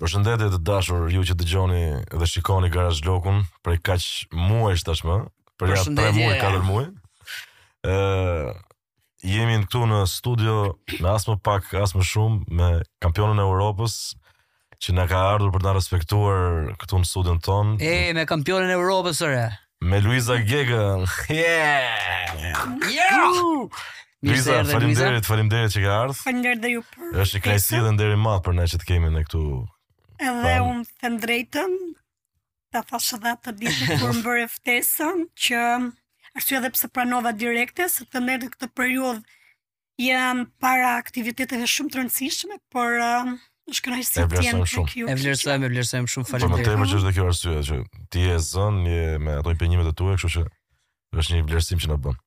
Përshëndetje të dashur ju që dëgjoni dhe shikoni Garage Lockun prej kaq muajsh tashmë, prej 3 Përshëndetje. muaj, 4 muaj. Ë jemi ne këtu në studio me as më pak, as më shumë me kampionin e Europës që na ka ardhur për të na respektuar këtu në studion tonë. E, me kampionin e Europës, ore. Me Luiza Gegën. Yeah! Luiza, faleminderit, faleminderit që ke ardhur. Faleminderit dhe ju për. Është një kënaqësi dhe nder i madh për ne që të kemi ne këtu. Edhe unë them drejtën. Ta thashë dhe atë ditë kur më bëre ftesën që arsye edhe pse pranova direkte se tani në këtë periudhë jam para aktiviteteve shumë të rëndësishme, por uh, është kënaqësi të jem tek ju. E vlerësojmë, e vlerësojmë shumë falë. Aq më tepër që është kjo arsye që ti je e zënë me ato impenjimet e tua, kështu që është një vlerësim që na bën.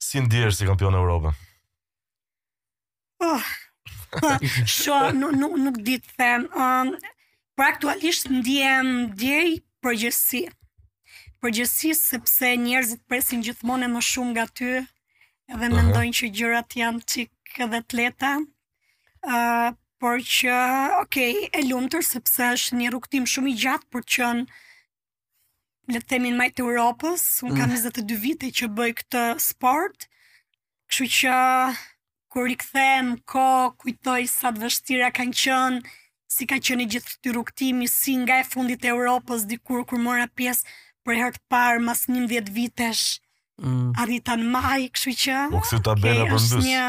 Si ndjehesh si kampione Europe? Oh. Sho, nuk nuk nuk di të them. Um, Por aktualisht ndihem, ndjej përgjegjësi. Përgjegjësi sepse njerëzit presin gjithmonë e më shumë nga ty dhe uh -huh. mendojnë që gjërat janë çik edhe të lehta. ë uh, por që, ok, e lumtur sepse është një rrugëtim shumë i gjatë për të qenë le të themi në majë të Europës, unë mm. kam 22 vite që bëj këtë sport, kështu që kur rikthehem në kohë kujtoj sa të vështira kanë qenë, si ka qenë i gjithë ky rrugëtimi si nga e fundit e Europës dikur kur mora pjesë për herë të parë mas 11 vitesh. Mm. Arrita në majë, kështu që. Po kështu ta bëna për ndës. Një...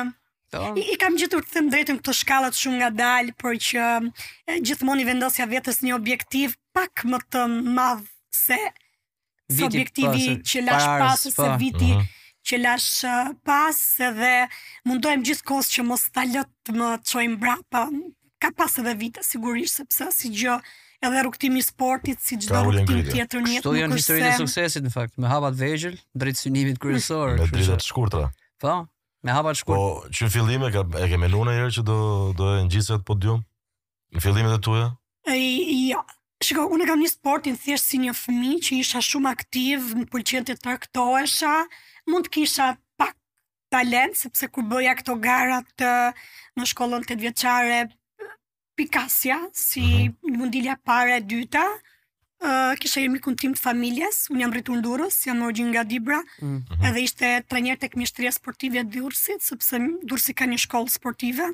Po. I, I kam ngjitur të them drejtën këto shkallat shumë ngadalë, por që e, gjithmonë i vendosja vetes një objektiv pak më të madh se se objektivi po, që lash pas ose po. viti uh mhm. -huh. që lash pas edhe mundohem gjithë kohës që mos ta lë të më çoj mbrapa. Ka pas edhe vite sigurisht sepse si gjë edhe rrugtimi i sportit si çdo rrugtim tjetër në jetë. Kto janë historitë e suksesit në fakt, me hapa të vegjël drejt synimit kryesor. Me drita të shkurtra. Po, Me hapa të shkurtër. Po, që në fillim e ka e ke menduar njëherë që do do e ngjis atë podium? Në fillimet e tua? Jo. Shiko, unë e kam nis sportin thjesht si një fëmijë që isha shumë aktiv, më pëlqente të traktohesha, mund të kisha pak talent, sepse kur bëja këto garat në shkollën tetëvjeçare, spikasja si mm -hmm. mund dilja e para e dyta, uh, kisha një mikun tim të familjes, unë jam rritur në Durrës, jam me origjinë nga Dibra, mm -hmm. edhe ishte trajner tek mjeshtëria sportive e Durrësit, sepse Durrësi ka një shkollë sportive,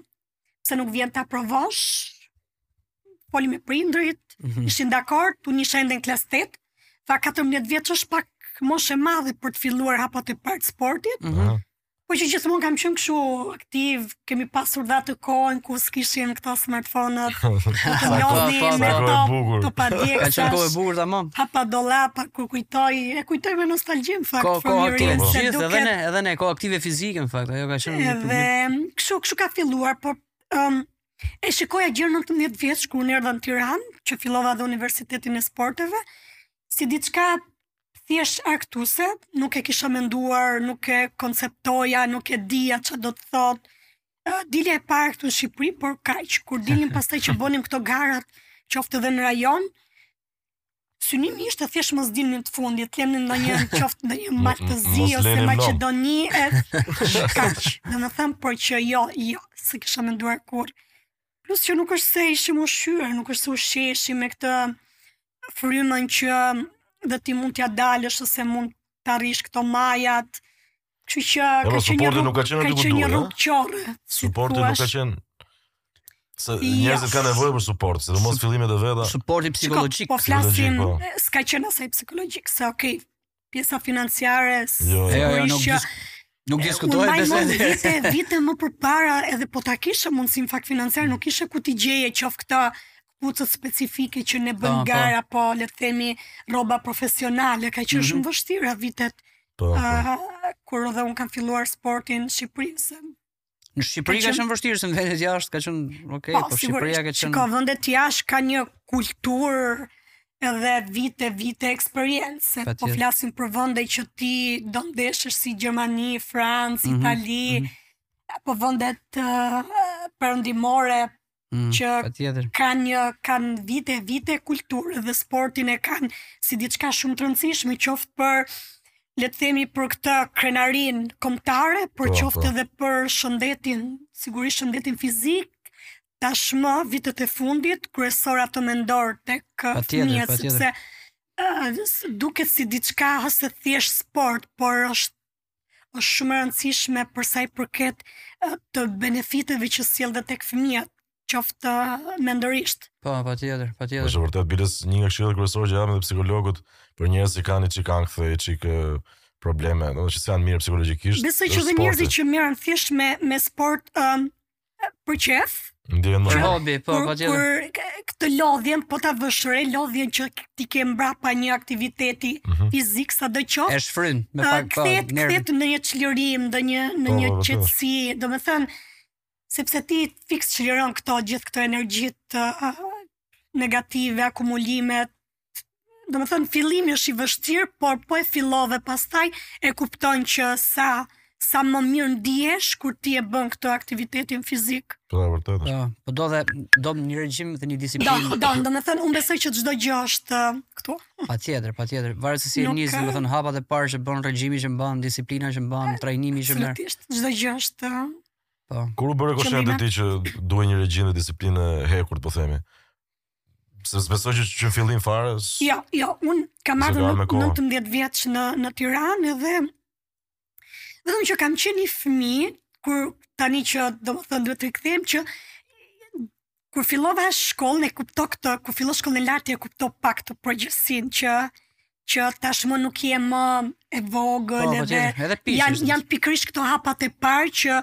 pse nuk vjen ta provosh? Foli me prindrit, mm -hmm. ishin dakord, unë isha ende në klasë 8, tha 14 vjeç është pak moshë e madhe për të filluar hapat e parë të sportit. Mm -hmm. Po që gjithmonë kam qenë kështu aktiv, kemi pasur dhe atë kohën ku s'kishim këto smartphone-at. Të lodhni me këto të pa djekë. Ka qenë kohë e bukur ta mbaj. Ha pa dolla, pa kur kujtoj, e kujtoj me nostalgji në fakt. Kohë kohë aktive në gjithë, edhe ne, edhe ne kohë aktive fizike në fakt, ajo ka qenë. Edhe kështu kështu ka filluar, po um, e shikoja gjer 19 vjeç kur unë erdha në Tiranë, që fillova dhe Universitetin e Sporteve, si diçka thjesht argëtuese, nuk e kisha menduar, nuk e konceptoja, nuk e dija çfarë do të thotë. Dilja e parë këtu në Shqipëri, por kaq, kur dilnim pastaj që bënim këto garat, qoftë edhe në rajon, synimi ishte thjesht mos dilnim të fundit, të lenim ndonjë qoftë ndonjë Mal të Zi ose Maqedoni, e kaq. Domethënë, por që jo, jo, s'e kisha menduar kurrë. Plus që nuk është se ishim ushqyer, nuk është se ushqeshim me këtë frymën që dhe ti mund t'ia dalësh ose mund të arrish këto majat. Kështu që po, ka qenë një rrugë, nuk ka qenë aty ku duhet. Një rrugë qorre. Suporti nuk ka qenë se njerëzit kanë nevojë për suport, sidomos fillimet e veta. Suporti psikologjik. Po flasim, po. s'ka qenë as ai psikologjik, se okay, pjesa financiare jo, jo, jo, nuk që Nuk diskutohet pse. Unë mbaj vite, vite më përpara edhe po ta kishe mundësinë në fakt financiare, nuk kishe ku t'i gjeje qoftë këto këpucët specifike që ne bëjmë po, po. gara apo le të themi rroba profesionale, kanë qenë mhm. shumë të vështira vitet. Po, po. kur edhe unë kam filluar sportin në Shqipëri, Në Shqipëri ka qenë vështirë se në vendet jashtë ka qenë, okay, po, po Shqipëria ka qenë. Se vendet jashtë ka një kulturë edhe vite vite eksperience. Po flasim për vende që ti do ndeshësh si Gjermani, Francë, mm -hmm. Itali, mm -hmm. apo vendet uh, perëndimore, mm, që kanë një kanë vite vite kulturë dhe sportin e kanë si diçka shumë të rëndësishme qoftë për le të themi për këtë krenarinë kombëtare, por po, qoftë po. edhe për shëndetin, sigurisht shëndetin fizik, tashmë vitet e fundit kryesor atë mendor tek fëmija, sepse uh, duket si diçka ose thjesht sport, por është është shumë e rëndësishme për sa i përket të benefiteve që sjell dhe tek fëmijët, qoftë mendërisht. Po, patjetër, patjetër. Është vërtet biles një nga këshillat kryesore që japin edhe psikologët për njerëz që kanë çik ankth, çik probleme, do të thotë që s'janë mirë psikologjikisht. Besoj që dhe njerëzit që merren thjesht me me sport, ë për qejf. Ndjen më. Hobi, po, patjetër. Kur këtë lodhjen po ta vësh re lodhjen që ti ke mbrapa një aktiviteti mm -hmm. fizik sado qoftë. Është frymë, me pak po. Kthehet kthehet në një çlirim, në një në po, një po, po, qetësi, domethënë sepse ti fiks çliron këto gjithë këto energjitë negative, akumulimet, do më thënë fillimi është i vështirë, por po e fillove, pastaj e kupton që sa, sa më mirë ndihesh kur ti e bën këto aktivitetin fizik. Po e vërtetë. Po, po do dhe do një regjim dhe një disiplinë. Do, do, do më thënë unë besoj që çdo gjë është uh, këtu. Patjetër, patjetër. Varet se si e nis, do më thënë hapat e parë që bën regjimi që mban, disiplina që mban, trajnimi që merr. Absolutisht, çdo gjë është uh, Po. Kur u bëre koshiente ti që duhet një regjim dhe disiplinë e hekurt, po themi. Se s'besoj që që në fillim fare. Jo, jo, un kam ardhur 19 vjeç në në Tiranë dhe vetëm që kam qenë një fëmijë kur tani që do me thënë duhet të rikthehem që kur fillova shkollën e kuptova këtë, kur fillova shkollën e lartë e kuptova pak këtë përgjegjësinë që që tashmë nuk je më e vogël po, po, dhe edhe pish, janë është. janë pikërisht këto hapat e para që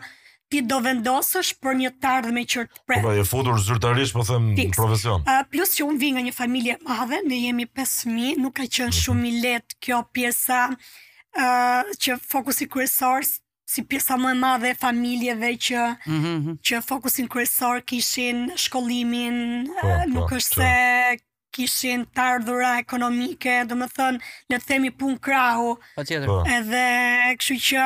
ti do vendosësh për një të ardhme që të pret. Po pra, je futur zyrtarisht, po themi, Fix. profesion. Uh, plus që unë vij nga një familje e madhe, ne jemi 5 fëmijë, nuk ka qenë mhm. shumë e lehtë kjo pjesa uh, që fokusi kryesor si pjesa më e madhe e familjeve që mm -hmm. që fokusin kryesor kishin shkollimin, po, po, nuk është po. se kishin të ardhura ekonomike, do më thënë, le të themi punë krahu. Patjetër. Po. Edhe, kështu që,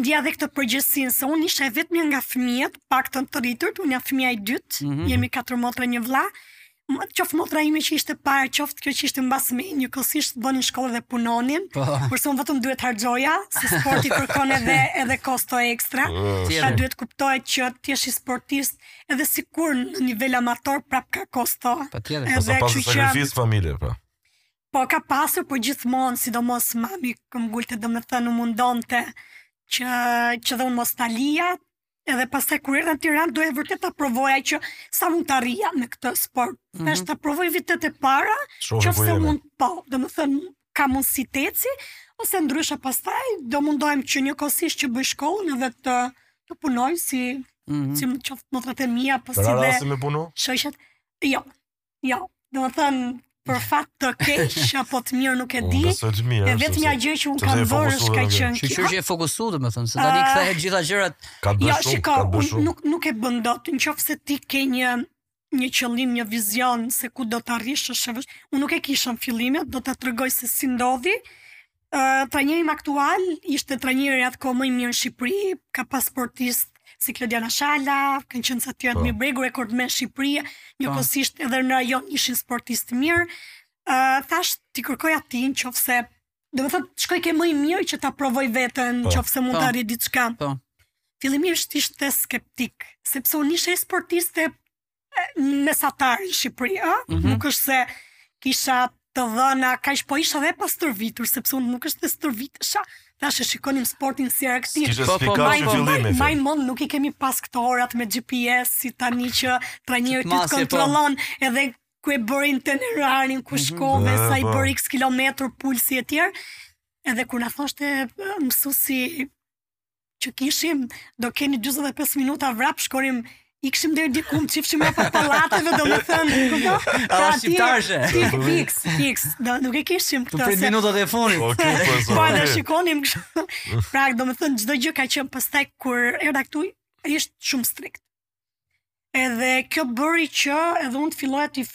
ndjeja dhe këtë përgjegjësinë, se unë isha e vetmja nga fëmijët, paktën të rriturit, unë jam fëmija i dytë, mm -hmm. jemi katër motra një vëlla, qoftë motra ime që ishte e para, qoftë kjo që ishte mbas meje njëkohësisht bënin shkollë dhe punonin. Po. Kurse unë vetëm duhet të harxhoja, se sporti kërkon edhe edhe kosto ekstra. Pra duhet të kuptohet që të jesh sportist edhe sikur në nivel amator prap ka kosto. Patjetër. Po, edhe pas sakrificë familja pra. Po ka pasur po gjithmonë, sidomos mami këmbëngulte domethënë u mundonte që që dhe unë mos ta lija, edhe pastaj kur erdha në Tiranë doja vërtet ta provoja që sa mund të arrija me këtë sport. Mm -hmm. Thash ta provoj vitet e para, qoftë se mund, po, domethënë ka mundësi të eci, ose ndryshe pastaj do mundohem që njëkohësisht që të bëj shkollën edhe të të punoj si mm -hmm. si qoftë motrat e mia apo si dhe. Rara si më puno? Shoqet. Jo. Jo, domethënë për fat të keq apo të mirë nuk e di. E vetmja gjë që un kam bërë është ka qenë. Që që je fokusu domethënë se tani ah. ke gjitha gjërat. Jo, shiko, nuk nuk e bën dot. Në qoftë se ti ke një një qëllim, një vizion se ku do të arrish. Un nuk e kisha në fillimet, do ta tregoj se si ndodhi. Trajneri im aktual ishte trajneri atë kohë më i mirë në Shqipëri, ka pas sportistë si Klodiana Shala, kanë qenë sa të tjerë Admir po. Bregu, rekordmen Shqipëri, po. njëkohësisht edhe në rajon ishin sportistë të mirë. Uh, thash t'i kërkoj atij në qoftë se, domethënë, shkoj ke më i miri që ta provoj veten në po. qoftë se mund të arrij diçka. Po. Fillimisht ishte skeptik, sepse unë isha sportiste mesatar në Shqipëri, ë? Mm -hmm. Nuk është se kisha të dhëna, ka ish po isha dhe e pastërvitur, sepse unë nuk është se stërvitesha, ta shikonim sportin si rekreativ. Kishë po, po, po, po, maj mend nuk i kemi pas këto orat me GPS, si tani që trajneri të të po. kontrollon edhe ku e bëre itinerarin, ku mhm. shkove, mm -hmm. sa i bëre x kilometër, pulsi e tjerë, edhe kur na thoshte mësusi që kishim, do keni 45 minuta vrap shkonim ikshim deri diku të fshifshim prapa pallateve domethënë kupton pra ti fix fix fix do nuk e kishim këtë për minutat e fundit po, po, po e shikonim pra domethënë çdo gjë ka qenë pastaj kur erdha këtu ishte shumë strikt edhe kjo bëri që edhe unë të filloja të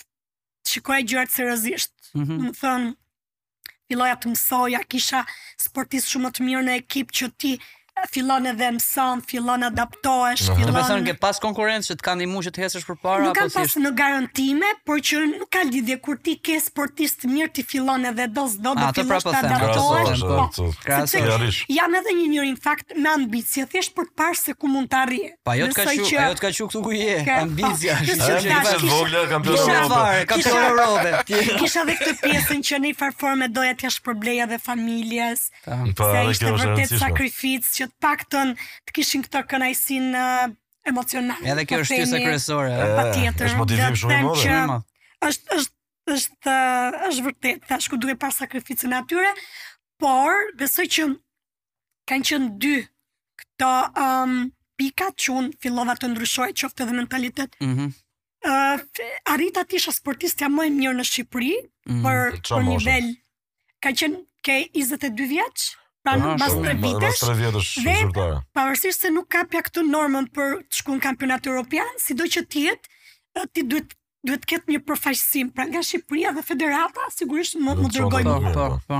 shikoja gjërat seriozisht mm -hmm. domethënë filloja të mësoja, kisha sportistë shumë më të mirë në ekip që ti fillon edhe mëson, fillon adaptohesh, uh -huh. fillon. Do të thotë ke pas konkurrencë që të kanë ndihmuar që të ecësh përpara apo si? Nuk ka pas në garën time, por që nuk ka lidhje kur ti ke sportist të mirë ti fillon edhe do s'do do të pra po të adaptohesh. Po. Sepse jam edhe një njeri në fakt me ambicie, thjesht për të parë se ku mund të arrij. Po ajo të ka çu, ajo të ka çu këtu ku je. Ambicia. Kisha të vogla kampion Europe. Kampion Europe. Kisha edhe këtë pjesën që në një farë forme doja t'ia shpërbleja dhe familjes. Po, po ajo ishte vërtet sakrificë që të paktën të kishin këtë kënaqësinë emocionale. Edhe kjo është pjesa kryesore. Patjetër. Është motivim shumë i madh. Është është është është vërtet tash ku duhet pa sakrificën e tyre, por besoj që kanë qenë dy këto um, pika që unë fillova të ndryshoj qoftë edhe mentalitet. Mm -hmm. uh, arrita të isha sportistja më e mirë në Shqipëri mm -hmm. për, për nivel. Ka qenë ke 22 vjeç, pra në bas 3 vitesh. Bas 3 vjetësh zyrtare. Pavarësisht se nuk kapja këtë normën për të shkuar në kampionatin europian, sido që të jetë, ti duhet duhet të ketë një përfaqësim, pra nga Shqipëria dhe federata sigurisht më më dërgojnë. Po, po, po.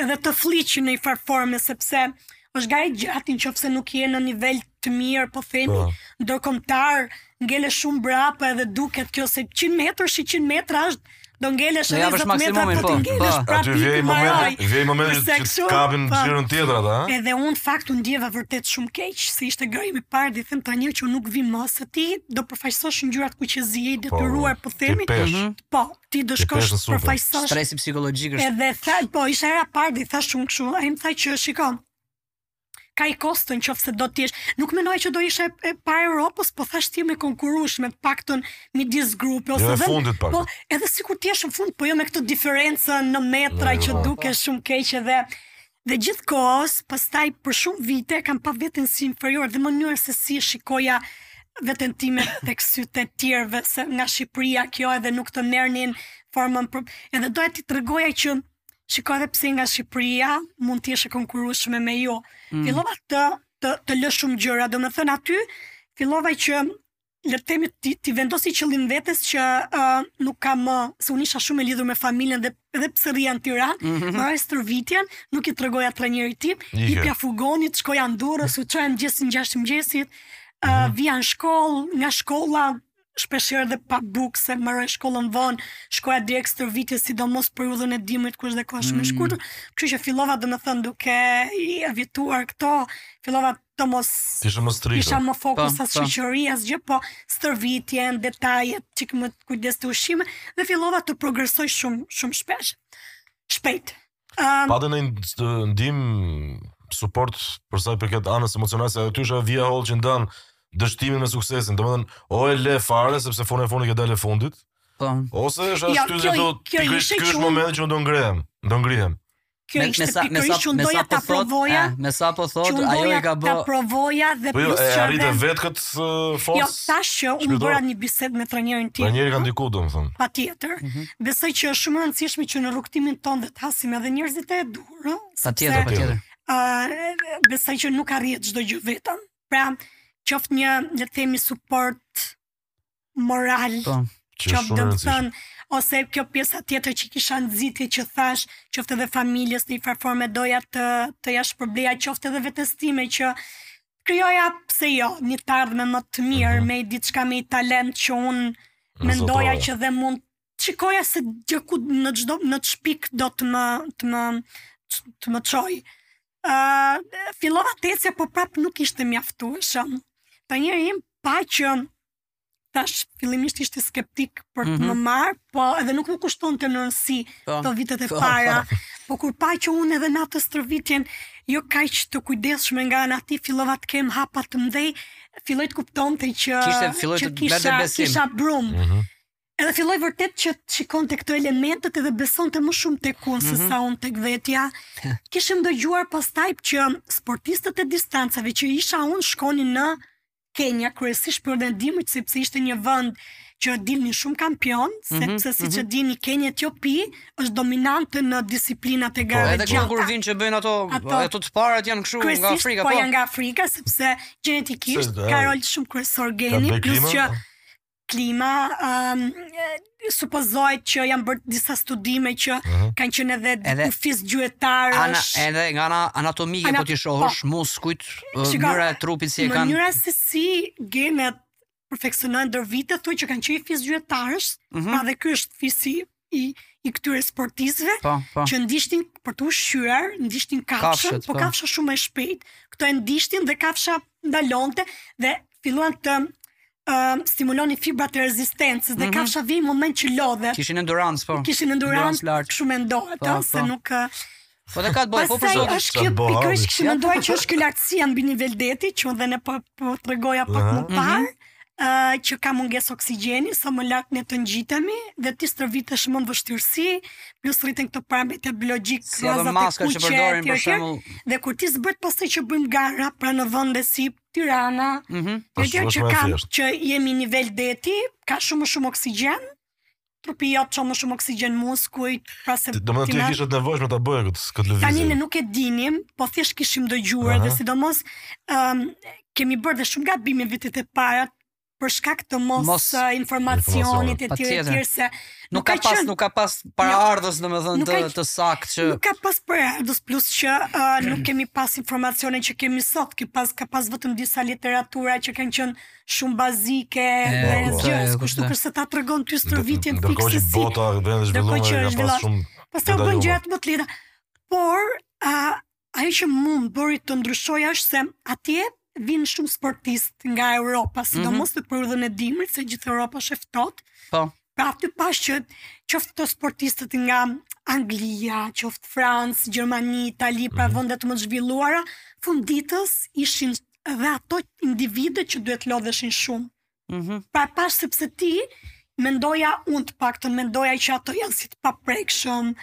edhe të flliqin në një farë forme sepse është garë e gjatë në qofë se nuk je në nivel të mirë, po themi, po. ndërkombëtar, ngel shumë mbrapa edhe duket kjo se 100 metra, 100 metra është do ngelesh edhe 20 metra po, po të ngelesh po. prapë ti të marroj. Vjen momenti që të kapin po. xhiron tjetër ata, ha? Edhe unë në fakt u ndjeva vërtet shumë keq, se ishte gara ime e parë dhe them tani që nuk vi mos se ti do përfaqësosh ngjyrat kuqezi, e detyruar po themi, mhm. Po, ti do shkosh përfaqësosh. Stresi psikologjik është. Edhe tha, po, ishte hera e parë dhe thashë shumë kështu, ai më tha që shiko. Ka një kosto qoftë se do të jesh. Nuk mendoj që do isha e para e Europës, po thashë të konkurrosh të paktën midis grupit jo, ose jo, fundit pak. Po, edhe sikur të jesh në fund, po jo me këtë diferencën në metra jo, jo, që po. duket shumë keq edhe Dhe gjithë kohës, pastaj për shumë vite kam pa veten si inferior dhe mënyrën se si e shikoja veten time tek sytë e tjerëve se nga Shqipëria kjo edhe nuk të merrnin formën për... edhe doja t'i tregoja që shiko edhe pse nga Shqipëria mund të jesh e konkurrueshme me ju. Mm. Fillova të të, të lë shumë gjëra, domethënë aty fillova që le të themi t'i, t'i vendosi qëllim vetes që uh, nuk ka më se unë isha shumë e lidhur me familjen dhe edhe pse rrija në Tiranë, mm -hmm. mbaroja stërvitjen, nuk i tregoja trajnerit tim, i hipja furgonit, shkoja në Durrës, u çoja në mëngjes në 6 të mëngjesit, uh, mm -hmm. vija në shkollë, nga shkolla shpesh herë dhe pa bukë se mbaroja shkollën vonë, shkoja direkt në stërvitje, sidomos periudhën e dimrit kur është dhe koha shumë e mm. shkurtër. Kështu që fillova domethënë duke i evituar këto, fillova të mos isha më strikte. Isha më fokus as shoqëri asgjë, po stërvitjen, detajet, çik më kujdes te ushqimi dhe fillova të progresoj shumë shumë shpesh. Shpejt. Um, pate një ndihmë, suport për sa i përket anës emocionale se aty është vija e hollë që ndan dështimin me suksesin. Domethënë, o e lë fare sepse fundi i fundit ke dalë e fundit. Po. Ose është ashtu që do të pikërisht ky është momenti që unë do ngrehem, do ngrihem. Kjo me, ishte me sa, pikërisht që doja ta po provoja. Eh, me sa po thotë, ajo e ka bë. Ta provoja dhe po, jo, plus çfarë. Arrite vetë këtë uh, forcë. Jo, thashë që unë bëra një bisedë me trajnerin tim. Trajneri ka ndikuar domethënë. Patjetër. Mm -hmm. Besoj që është shumë e rëndësishme që në rrugëtimin tonë dhe të hasim edhe njerëzit e duhur, ëh. Patjetër, patjetër. Ëh, besoj që nuk arrihet çdo gjë vetëm. Pra, qoftë një, le të themi, suport moral. Po. Qoftë domethënë ose kjo pjesa tjetër që kisha nxitje që thashë, qoftë edhe familjes në një farë forme doja të t'ia shpërbleja qoftë edhe vetes time që të krijoja pse jo, një të ardhme më të mirë, mm -hmm. me diçka me një talent që unë mendoja që dhe mund shikoja se gjer ku në çdo në ç'pikë do të më të më të më çojë. Ë uh, fillova të ecja, por prapë nuk ishte mjaftueshëm. Trajneri im pa që thashë fillimisht ishte skeptik për të mm -hmm. më marrë, po edhe nuk më kushtonte rëndësi po. te vitet e po. para. Po kur pa që unë edhe në atë stërvitjen, jo kaq të kujdesshme nga ana e tij fillova të kem hapa të mëdhenj, filloi të kuptonte që kishte filloi të bënte besim. Kisha brumë. Mm -hmm. Edhe filloi vërtet që të shikonte këto elementet edhe besonte më shumë tek unë, mm -hmm. se mhm. sa unë tek vetja. Kishim dëgjuar pastaj që sportistët e distancave që isha unë shkonin në Kenya, kryesisht periudhën e dimrit, sepse ishte një vend që dilnin shumë kampionë, mm -hmm. sepse siç mhm. e dini Kenya Etiopia është dominante në disiplinat e garat e gjata. Po edhe kur vijnë që bëjnë ato, ato, ato të parat janë kështu nga Afrika. Po, po janë nga Afrika, sepse genetikisht, ka rol shumë kryesor geni, plus që klima, um, supozohet që janë bërë disa studime që uh -huh. kanë qenë edhe, edhe fis gjuetarësh. Ana, edhe nga ana anatomike ana, po ti shohësh po, muskujt, mënyra e trupit si e kanë. Mënyra se si genet perfeksionojnë ndër vite, thonë që kanë qenë fis gjuetarësh, uh mhm. -huh. pra dhe ky është fisi i i këtyre sportistëve po, po. që ndishtin për t'u ushqyer, ndishtin kafshën, po, po kafsha shumë e shpejt. Këto e ndishtin dhe kafsha ndalonte dhe filluan të uh, stimulonin fibrat e rezistencës dhe mm -hmm. kafsha vjen një moment që lodhet. Kishin endurance, po. Kishin endurance, endurance shumë ndohet, po, se po. nuk Po dhe ka të bëjë, po për zotin. Është kjo pikërisht kështu mendoj që është kjo lartësia mbi nivel deti, që dhe ne po po tregoja pak më mhm. parë. Uh, që ka mungesë oksigjeni, sa më lart ne të ngjitemi, dhe ti stërvitesh në vështirësi, plus rriten këto parametrat biologjikë, si edhe maska që përdorin për shembull. Dhe kur ti zbret pastaj që bëjmë gara pra në vende si Tirana, mm -hmm. që, që, kam, që jemi nivel deti, ka shumë më shumë oksigjen, trupi yt çon më shumë oksigjen muskujt, pra se Do më ti na- kishe të nevojshme ta bëje këtë këtë lëvizje. Tani ne nuk e dinim, po thjesht kishim dëgjuar Aha. dhe sidomos ëm kemi bërë dhe shumë gabime vitet e para për shkak të mos, Mos- ë, informacionit e tjera e Patjetër. tjera se Nuk ka pas, qenë- nuk ka pas paraardhës Jo. domethënë Nuk të ka- të saktë që Nuk ka pas paraardhës plus që uh, nuk kemi pas informacione që kemi sot, ka pas ka pas vetëm disa literatura që kanë qenë shumë bazike dhe asgjë, kështu që s'e ta tregon ty stërvitjen fikse si. Ndërkohë që bota vjen dhe zhvillohet që është pas shumë. Pastaj u bën gjërat më të lehta. Por a, ajo që mua më bëri të ndryshoj është se atje vinin shumë sportistë nga Europa, mhm. sidomos mm -hmm. në periudhën e dimrit, se gjithë Europa është e ftohtë. Po. Pra aty pashë që qoftë sportistët nga Anglia, qoftë Francë, Gjermani, Itali, pra mm -hmm. vendet më të zhvilluara, funditës ishin dhe ato individet që duhet të lodheshin shumë. Mm -hmm. Pra e pashë sepse ti, mendoja unë të paktën mendoja që ato janë si të paprekshëm,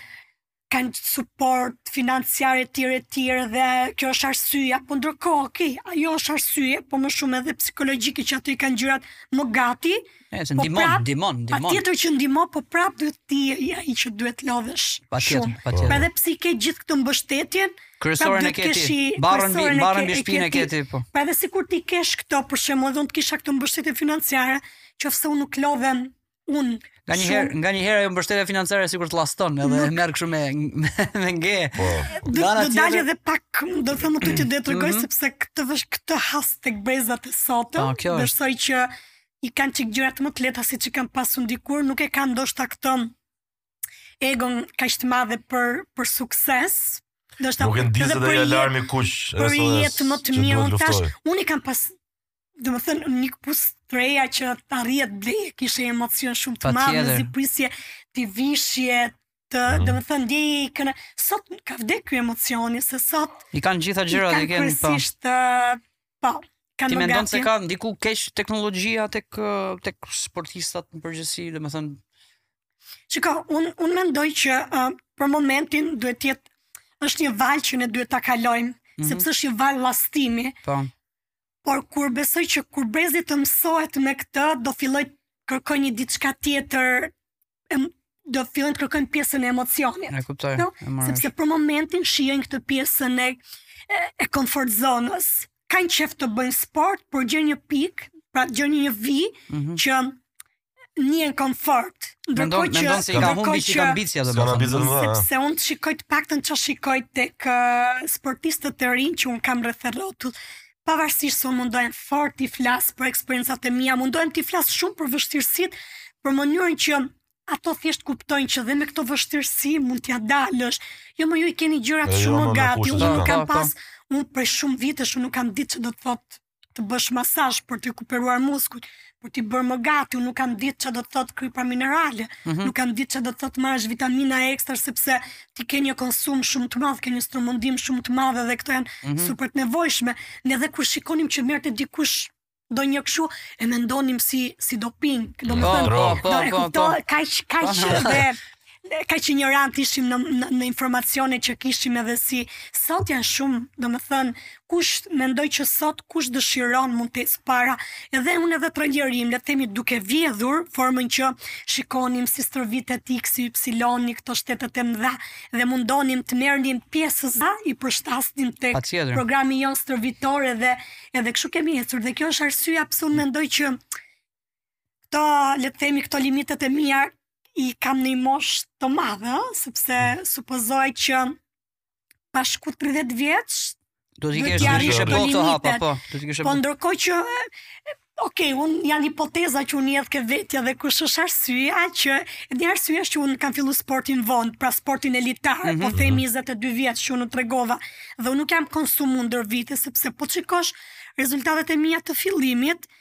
kanë support financiar e tjera e tjera dhe kjo është arsyeja, po ndërkohë, ok, ajo është arsye, po më shumë edhe psikologjike që ato i kanë gjërat më gati, mm E, se po ndihmon, prap, ndihmon, ndihmon. Patjetër që ndihmon, po prap je ti ai që duhet të lodhesh. Patjetër, patjetër. Po edhe pse e ke gjithë këtë mbështetjen, Kryesoren e ke ti, barrën mbi, barrën mbi shpinë e ke ti, po. Po edhe sikur t'i kesh këto, për shembull do të kisha këtë mbështetje financiare, qoftë se unë nuk lodhem unë. Nganjëherë, nganjëherë ajo mbështetja financiare sikur të llaston edhe nuk... merr kështu me me, me nge. Po. Do të dalë edhe pak, do të them të të detyroj mm -hmm. sepse këtë këtë has tek brezat e sotëm, po, besoj që i kanë çik gjërat më të lehta siç i kemi pasur dikur, nuk e kanë ndoshta këtë egon kaq të madhe për për sukses. Do të thotë edhe për një alarm i kuq, për një jetë më të mirë. Unë tash. Unë i kam pas domethënë një këpucë të reja që të arrihet ta blije, kishe emocion shumë të madh, mezi prisje t'i vishje, të, mm. domethënë, ndjeje, i kënaq, sot ka vdek kjo emocioni, se sot... I kanë gjitha gjërat, i kanë po. kërësisht, po, kanë Ti mendon se ka ndiku keq teknologjia tek, tek sportistat në përgjithësi, domethënë... Çka, unë un mendoj që uh, për momentin duhet të jetë, është një valë që ne duhet ta kalojmë, mm -hmm. sepse është një valë llastimi, po. por kur besoj që kur brezi të mësohet me këtë, do fillojë të kërkojë një diçka tjetër e, do të fillojnë të kërkojnë pjesën e emocionit. E kuptoj. No? E sepse për momentin shijojnë këtë pjesën e e, e comfort zonës. Kanë qejf të bëjnë sport, por gjer në një pikë, pra gjer në një vijë mm -hmm. që janë në komfort. Ndërkohë që mendon se i ka humbi si ambicia domethënë. Sepse unë shikoj të paktën çfarë shikoj tek sportistët e rinj që un kam rreth rrotull pavarësisht se unë mundohem fort t'i flas për eksperiencat e mia, mundohem t'i flas shumë për vështirësitë, për mënyrën që ato thjesht kuptojnë që dhe me këto vështirësi mund t'ia dalësh. Jo më ju i keni gjërat jo, shumë jo, gati, unë nuk kam pas, unë prej shumë vitesh unë nuk kam ditë ça do të thotë të bësh masazh për të rekuperuar muskujt. për t'i bërë më gati, unë nuk kam ditë ça do të thotë kripa minerale, mm -hmm. nuk kam ditë ça do të thotë të marrësh vitamina ekstra, sepse ti ke një konsum shumë të madh, ke një stërmundim shumë të madh dhe këto janë mm -hmm. super të nevojshme, ne edhe kur shikonim që merrte dikush ndonjë kështu e mendonim si, si doping, domë po, thënë, po, po, e kuptoj, kaq, kaq dhe... kaq injorantë ishim në, në, në informacione që kishim edhe si sot janë shumë, domethënë, kush mendoj që sot kush dëshiron mund të ecë para, edhe unë edhe trajneri im, le të themi duke vjedhur formën që shikonim si stërvitej X, Y, në këto shtetet e mëdha dhe mundoheshim të merrnim pjesëza, i përshtasnim tek programi jonë stërvitor edhe edhe kështu kemi ecur dhe kjo është arsyeja pse unë mendoj që këto, le të themi, këto limitet e mia i kam në moshë të madhe, sepse mm. supozoj që pas 30 vjeç, do t'i kesh një shishe po të hapa, po. Do t'i kesh po. Po ndërkoj që, ok, unë janë hipoteza që unë i hedh ke vetja dhe kjo është arsyeja që, një arsyeja që unë kam fillu sportin vonë, pra sportin elitar, mm -hmm. po mhm. themi 22 vjeç që unë të regova, dhe unë nuk jam konsumu ndër vite, sepse po të shikosh rezultatet e mia të fillimit, mm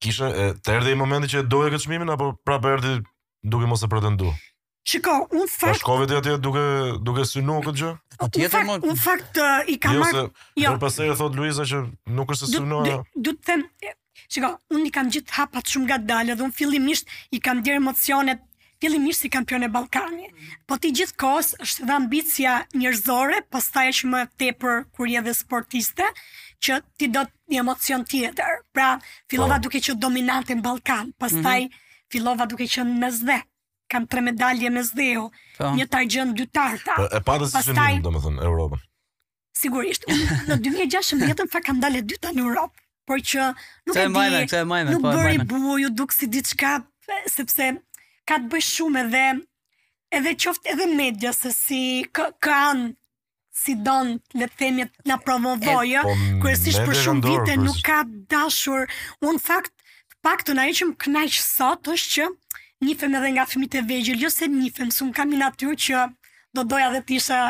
Kishe, e, të erdhi i momenti që e doje këtë çmimin apo prapë erdhi duke mos e pretenduar? Shiko, unë Pra fakt, shkove ti atje duke duke synu këtë gjë? unë Patjetër fakt, më unë fakt ë, i kam Jo marrë se jo. jo. pastaj e thotë Luiza që nuk është se du, synoja. du, du të them, e, shiko, unë i kam ngjit hapat shumë ngadalë dhe unë fillimisht i kam ndjerë emocionet fillimisht si kampione Ballkani, po ti gjithë kohës është dhe ambicia njerëzore, pastaj aq më tepër kur je dhe sportiste, që ti do të një emocion tjetër. Pra, fillova po. duke qenë dominante në Ballkan, mhm. pastaj mm -hmm. fillova duke qenë në Mesdhe, kam tre medalje Mesdheu, po. një të argjendtë, dy të arta. Po, e pate si synim, domethënë, Europën. Sigurisht, në 2016-ën fakt kam dalë e dyta në Europë, por që nuk e mbaj mend, di, e mbaj mend, nuk po, bëri bujë, u duk si diçka, sepse ka të bëjë shumë edhe, edhe qoftë edhe media, se si ka, kanë, si don le të themi na promovojë, po, kryesisht për shumë vite nuk ka dashur. Unë fakt, të paktën ajo që më kënaq sot është që nifem edhe nga fëmijët e vegjël, jo se nifem, se unë kam një natyrë që do doja dhe të isha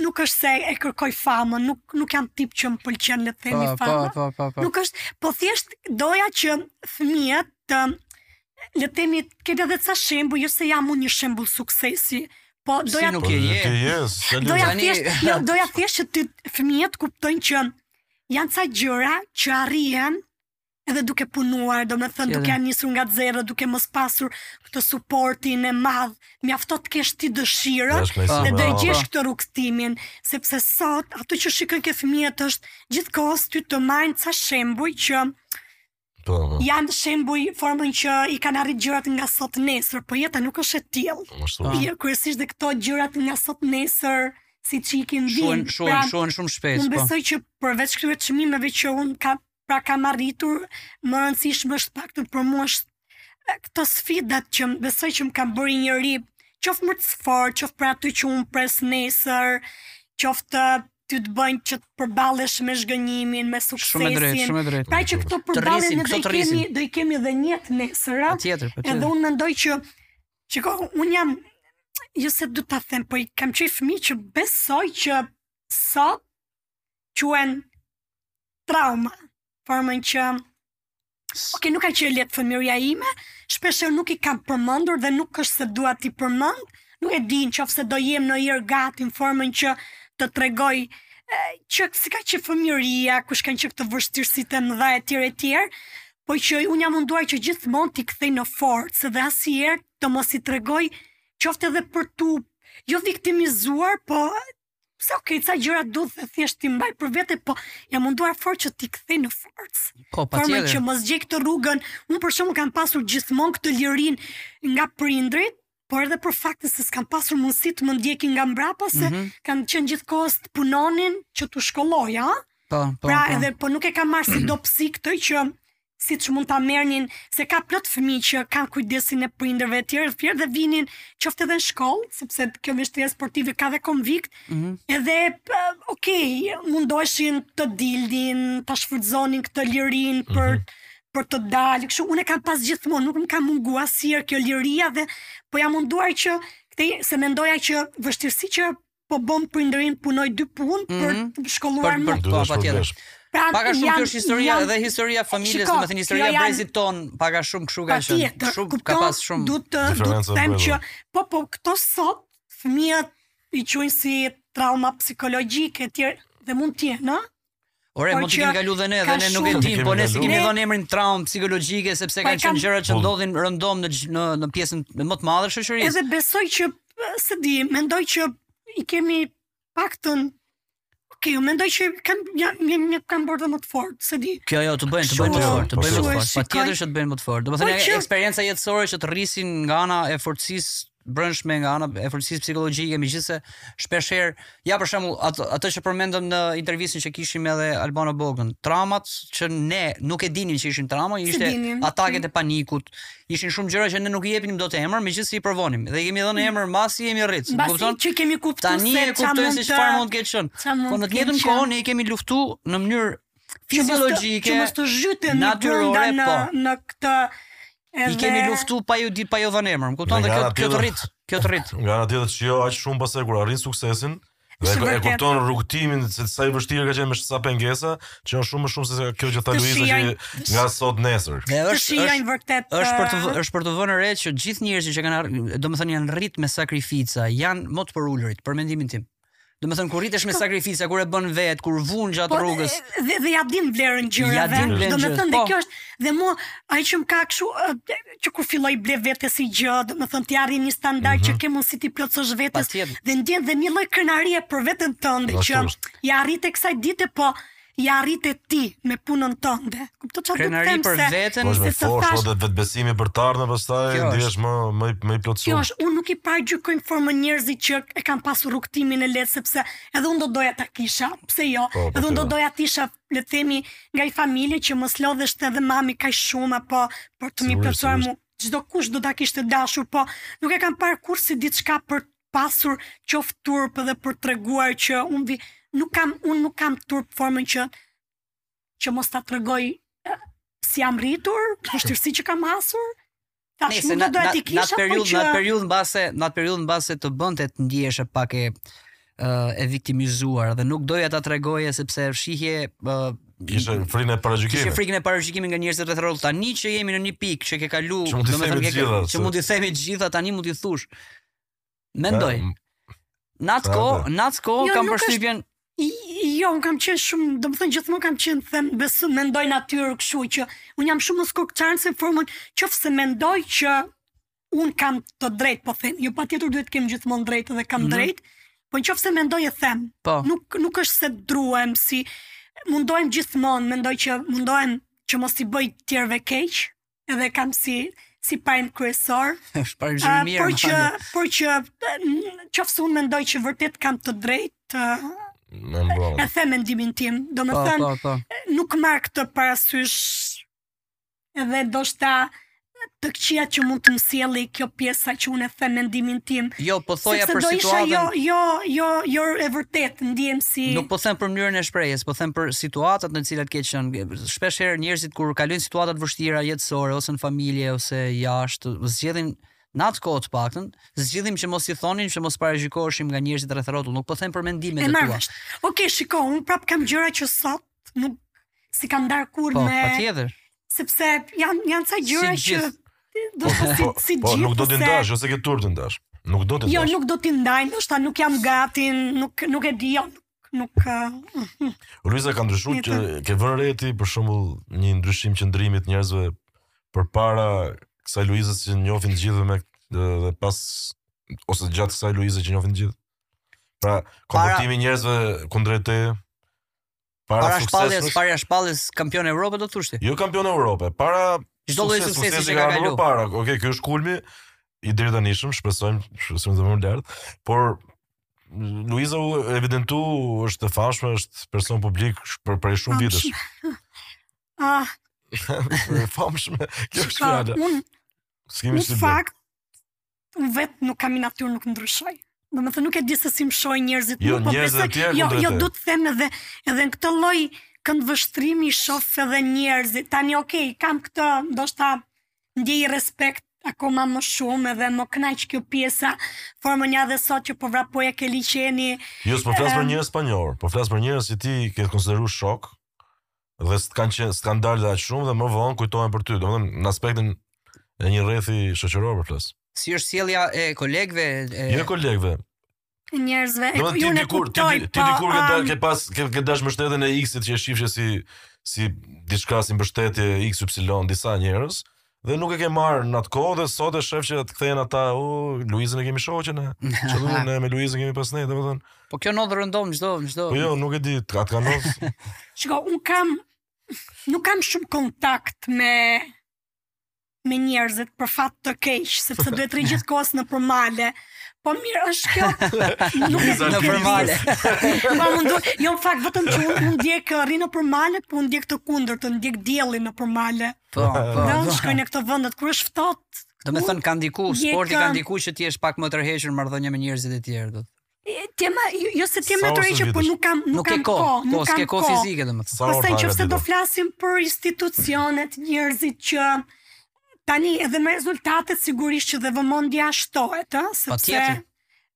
nuk është se e kërkoj famën, nuk nuk jam tip që më pëlqen le të themi po, po, famën. Po, po, po, po. Nuk është, po thjesht doja që fëmijët të le të themi kenë edhe ca shembuj, jo se jam unë një shembull suksesi, po doja si nuk je. Ti je, doja thjesht, jo, doja thjesht që ti fëmijët kuptojnë që janë ca gjëra që arrihen edhe duke punuar, domethënë duke ia nisur nga zero, duke mos pasur këtë suportin e madh, mjafton të kesh ti dëshirën dhe do e gjesh këtë rrugëtimin, sepse sot, ato që shikon ke fëmijët është gjithë kohës ty të majnë ca shembuj që po, po. janë shembuj formën që i kanë arrit gjërat nga sot nesër, po jeta nuk është e tillë. Po. Ja, kryesisht dhe këto gjërat nga sot nesër, siç ikin vijnë. Shuhen, pra, shuhen, shumë shpejt. Unë besoj që përveç këtyre çmimeve që unë ka pra kam arritur, më e rëndësishme është fakti për mua është këto sfidat që besoj që më ka bërë një njeri, qoftë më të fortë, qoftë për atë që unë pres nesër, qoftë ty të bëjnë që të përballesh me zhgënjimin, me suksesin. Shumë drejt, shumë drejt. Pra që këto përballje ne do i kemi, do i kemi edhe në jetë nesër. Patjetër, patjetër. Edhe unë mendoj që shiko, unë jam jo se dua ta them, po i kam që fëmijë që besoj që sot quhen trauma, formën që Ok, nuk ka qenë e lehtë fëmijëria ime, shpeshherë nuk i kam përmendur dhe nuk është se dua t'i përmend, nuk e di në qoftë se do jem ndonjëherë gati në formën që të tregoj që si ka qenë fëmijëria, kush kanë qenë këto vështirësitë e mëdha etj etj, po që unë jam munduar që gjithmonë t'i kthej në forcë dhe asnjëherë të mos i tregoj qoftë edhe për t'u jo viktimizuar, po Okay, ca gjëra duhet thjesht t'i mbaj për vete, po jam munduar fort që t'i kthej në forcë. Po, patjetër. që mos gjej këtë rrugën, unë për shembull kam pasur gjithmonë këtë lirin nga prindrit, por edhe për faktin se s'kanë pasur mundësi të më ndjekin nga mbrapa se mm -hmm. kanë qenë gjithë kohës të punonin që të shkollohesha. Po, po, pra, po. edhe po nuk e kam marrë si dobësi këtë që siç mund ta merrnin se ka plot fëmijë që kanë kujdesin e prindërve etj etj dhe vinin qoftë edhe në shkollë, sepse kjo mjeshtëria sportive ka dhe konvikt. Mm -hmm. Edhe uh, ok, mundoheshin të dilnin, ta shfrytëzonin këtë lirin mhm. për mm -hmm për të dalë, kështu unë e kam pas gjithmonë, nuk më ka munguar asnjëherë kjo liria dhe po jam munduar që këtë se mendoja që vështirësi që po bën prindërit punojn dy punë mm -hmm. për mhm. të shkolluar më. Po, patjetër. Pra, pak a shumë kjo është historia jonë, dhe historia familjes, shiko, domethënë historia e brezit ton, pak a shumë kështu ka qenë. Shumë ka pas shumë. Do të do të them që po po këto sot fëmijët i quajnë si trauma psikologjike etj dhe mund të jenë, Ore, po mund të kemi kalu dhe ne, dhe ne nuk e dim, po ne si kemi dhënë emrin traum psikologjike sepse po kanë qenë gjëra që po. ndodhin rëndom në në në pjesën më të madhe të shoqërisë. Edhe besoj që se di, mendoj që i kemi paktën Ok, unë mendoj që kam një një një na kanë bërë më të fortë, se di. Kjo jo, të bëjnë, të bëjnë më të fortë, të bëjnë më të fortë. Patjetër që të bëjnë më të fortë. Domethënë po, eksperienca jetësore që të rrisin nga ana e forcisë brendshme nga ana e fortësisë psikologjike megjithëse shpesh herë ja për shembull atë, atë që përmendëm në intervistën që kishim edhe Albano Bogën traumat që ne nuk e dinim që ishin trauma ishte ataket e panikut ishin shumë gjëra që ne nuk i jepnim dot emër megjithëse i provonim dhe i kemi dhënë emër mbasi jemi rrit e kupton që kemi kuptuar tani e kuptojmë se çfarë mund të ketë qenë po në të njëjtën kohë ne i kemi luftu në mënyrë fiziologjike që mos të zhytemi natyrore po në këtë Edhe... I kemi luftu pa ju dit pa ju vënë emër, më kupton? Dhe kjo kjo të rrit, kjo të rrit. Nga ana tjetër që jo aq shumë pastaj kur arrin suksesin, dhe e kupton rrugëtimin se sa i vështirë ka qenë me sa pengesa, që janë shumë më shumë se kjo që tha Luiza që nga sot nesër. Dhe është është vërtet është për t'u uh, është për t'u vënë re që gjithë njerëzit që kanë domethënë janë rrit me sakrifica, janë më të përulur për mendimin tim. Domethënë kur rritesh me sakrifica, kur e bën vet, kur vun gjatë po, rrugës. Dhe dhe ja din vlerën gjërave. Ja din vlerën. Domethënë dhe po. kjo është dhe mua ai që më ka kështu që kur filloj blej vetes një gjë, domethënë ti arrin një standard që mhm. ke mundësi t'i plotësosh vetes dhe ndjen dhe një lloj krenarie për veten tënde që ja arrite kësaj dite, po Ja arrite ti me punën tënde. Kupton çfarë dua të them për veten, po se të thash edhe vetëbesimi për të ardhmen pastaj, ndihesh më më më i plotësuar. Kjo është, unë nuk i paragjykoj në asnjë formë njerëzit që e kanë pasur rrugtimin e lehtë sepse edhe unë do doja ta kisha, pse jo? Po, po edhe unë do doja të isha le të themi nga një familje që mos lodheshte dhe mami kaq shumë apo për të më plotësuar mu. Çdokush do ta kishte dashur, po nuk e kam parë kurrë si diçka për pasur qoftë turp dhe për treguar që unë vi, nuk kam unë nuk kam turp formën që që mos ta tregoj si jam rritur, vështirësi që kam hasur. Tash Nëse, nuk do doja t'i kisha. Në atë periudhë, që... në atë periudhë mbase, në atë periudhë mbase të bënte të ndiheshe pak e e viktimizuar dhe nuk doje ta tregoje sepse shihje Kishe frikën e paragjykimit. Kishe frikën e paragjykimit nga njerëzit rreth rrotull. Tani që jemi në një pikë që ke kalu, domethënë që mund t'i themi të gjitha tani mund t'i thush. Mendoj. Në atë kohë, në atë kohë jo, kam përshtypjen Jo, unë kam qenë shumë, domethënë gjithmonë kam qenë, them, besoj, mendoj natyrë kështu, që unë jam shumë mësko këtarën se formën, qoftë se mendoj që unë kam të drejt, po them, jo patjetër duhet kem gjithmonë drejt dhe kam mm -hmm. drejt, po në qoftë se mendoj e them, po. nuk, nuk është se druem, si mundohem gjithmonë, mendoj që mundohem që mos i bëj tjerëve keq, edhe kam si si parim kryesor. Është pra gjë mirë. Por që por që qoftë se unë mendoj që vërtet kam të drejtë E mbron. E them mendimin tim. Domethënë, nuk marr këtë parasysh edhe ndoshta të këqijat që mund të më sjelli kjo pjesa që unë e them mendimin tim. Jo, po thoja për situatën... Jo, jo, jo, jo, e vërtet, ndihem si... Nuk po them për mënyrën e shprehjes, po them për situatat në cilat ke qenë, shpesh herë njerëzit kur kalojnë situata të vështira jetësore ose në familje ose jashtë, zgjidhnim në atë kohë të paktën, zgjidhnim që mos i thonim, që mos paragjykoheshim nga njerëzit rreth rrotull, nuk po them për mendimet e, e tua. Okej, okay, shiko, unë prap kam gjëra që sot nuk s'i kam ndarë kurrë po, me Po, patjetër. Sepse janë janë ca gjëra siç do të thotë po, si po, gjithë. Po, nuk do t'i ndash, ose ke turp t'i ndash. Nuk do t'i jo, ndash. Jo, nuk dua t'i ndaj, ndoshta nuk jam gati, nuk nuk e di, jo, nuk ka. Luiza ka ndryshuar që ke vënë re ti për shembull një ndryshim qëndrimi të njerëzve përpara kësaj Luizës që njohin të gjithë me dhe pas ose gjatë kësaj Luizës që njohin të gjithë. Pra, komportimi i njerëzve kundrejt teje para, para shpalljes, para shpalljes kampione Evrope do thush ti. Jo kampione Evrope, para çdo lloj suksesi që ka kaluar. Para, okay, ky është kulmi i deritanishëm, shpresojmë, shpresojmë të vemë më lart, por Luiza u evidentu është e famshme, është person publik sh- për prej shumë vitesh. Ah, E famshme. Kjo është shka, fjala. unë S'kemi Unë në bërë. fakt, unë vetë nuk kam në natyrë, nuk ndryshoj. Domethënë, nuk e di se si më shohin njerëzit. Jo, nuk po njerëzit besoj- e tjerë Jo, kundrejt jo, e. du të them edhe, edhe në këtë lloj këndvështrimi i shof edhe njerëzit. Tani, okej, kam këtë, ndoshta, ndjej respekt akoma më shumë dhe më kënaq kjo pjesa formohen ja dhe sot që po vrapoja ke liqeni jo s'po flas për njerëz pa njohur po flas për njerëz që ti ke konsideru shok dhe s'kan qenë s'kan dalë dhe aq shumë dhe më vonë kujtohen për ty domethënë në aspektin e një rrethi shoqëror për po flas si është sjellja e kolegëve e... jo kolegëve njerëzve. Do ti dikur ti ti dikur që dalë ke pas ke ke dash mbështetjen e X-it që e shifshe si si diçka si mbështetje XY disa njerëz dhe nuk e ke marrë në atë kohë dhe sot e sheh që të kthehen ata u Luizën e kemi shoqen e çfarë ne me Luizën kemi pas ne domethën po kjo ndodh rëndom çdo çdo po jo nuk e di a të ka ndodh shiko un kam nuk kam shumë kontakt me me njerëzit për fat të keq, sepse duhet të rri gjithë kohës nëpër male. Po mirë, është kjo. Nuk e di nëpër male. Po mundu, jo në fakt vetëm që unë un ndjek uh, rri nëpër male, po unë ndjek të kundërtën, ndjek diellin nëpër male. Po, po. po. Dhe unë shkoj në këto vende kur është ftohtë. Domethënë ka ndiku, sporti ka ndiku që ti të jesh pak më e tërhequr në marrëdhënie me njerëzit e tjerë do. Ti më jo, jo se jam e tërhequr, por nuk kam nuk, kam kohë, nuk kam kohë fizike domethënë. Pastaj nëse do flasim për institucionet, njerëzit që tani edhe me rezultatet sigurisht që dhe vëmendja shtohet, ëh, sepse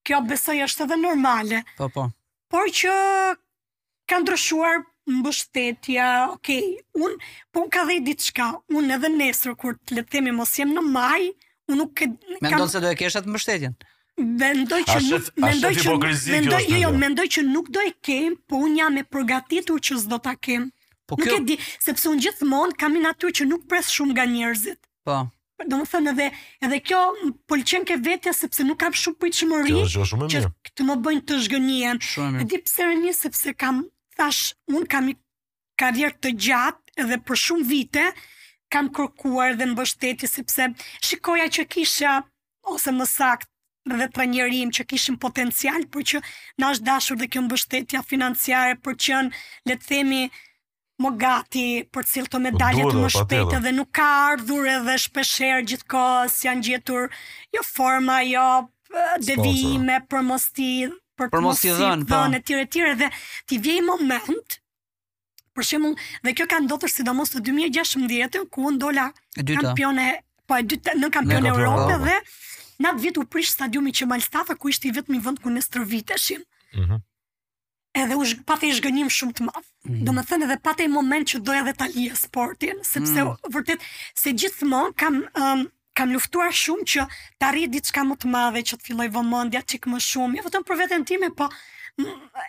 kjo besoj është edhe normale. Po po. Por që ka ndryshuar mbështetja, ok, unë, po unë ka dhe diçka, unë edhe nesër, kur të le të themi mos jem në maj, unë nuk e... Mendon se do e kesh atë mbështetjen? Mendoj që nuk, mendoj që, mendoj, jo, jo, mendoj që nuk do e kem, po unë jam e përgatitur që s'do ta kem. Po nuk kjo... e di, sepse unë gjithmonë kam një natyrë që nuk pres shumë nga njerëzit. Po. domethënë edhe, edhe kjo më pëlqen ke vetja sepse nuk kam shumë pritshmëri Kjo është gjë shumë e që mirë. të më bëjnë të zhgënjehem. Shumë e E mirë. di pse Reni sepse kam thash, un kam një karrierë të gjatë dhe për shumë vite kam kërkuar dhe mbështetje sepse shikoja që kisha ose më saktë dhe trajneri im që kishim potencial, por që na është dashur dhe kjo mbështetja financiare për të qenë, le të themi, më gati për t'i sjellë këto medalje më shpejt dhe nuk ka ardhur edhe shpeshherë gjithë kohës janë gjetur jo forma, jo devijime për mos t'i për, për mos t'i dhënë po. e tjere tjere dhe ti vjen një moment për shembull dhe kjo ka ndodhur sidomos në 2016 ku unë dola kampione po e dytë nënkampione Europe po. dhe në atë vit u prish stadiumi Qemal Stafa ku ishte i vetmi vend ku ne stërviteshim. Mhm. edhe u zhg, pati zhgënjim shumë të madh. Mm -hmm. Domethënë edhe pati moment që doja dhe ta lija sportin, sepse mm -hmm. vërtet se gjithmonë kam um, kam luftuar shumë që të arrij diçka më të madhe, që të fillojë vëmendja çik më shumë, jo vetëm për veten time, po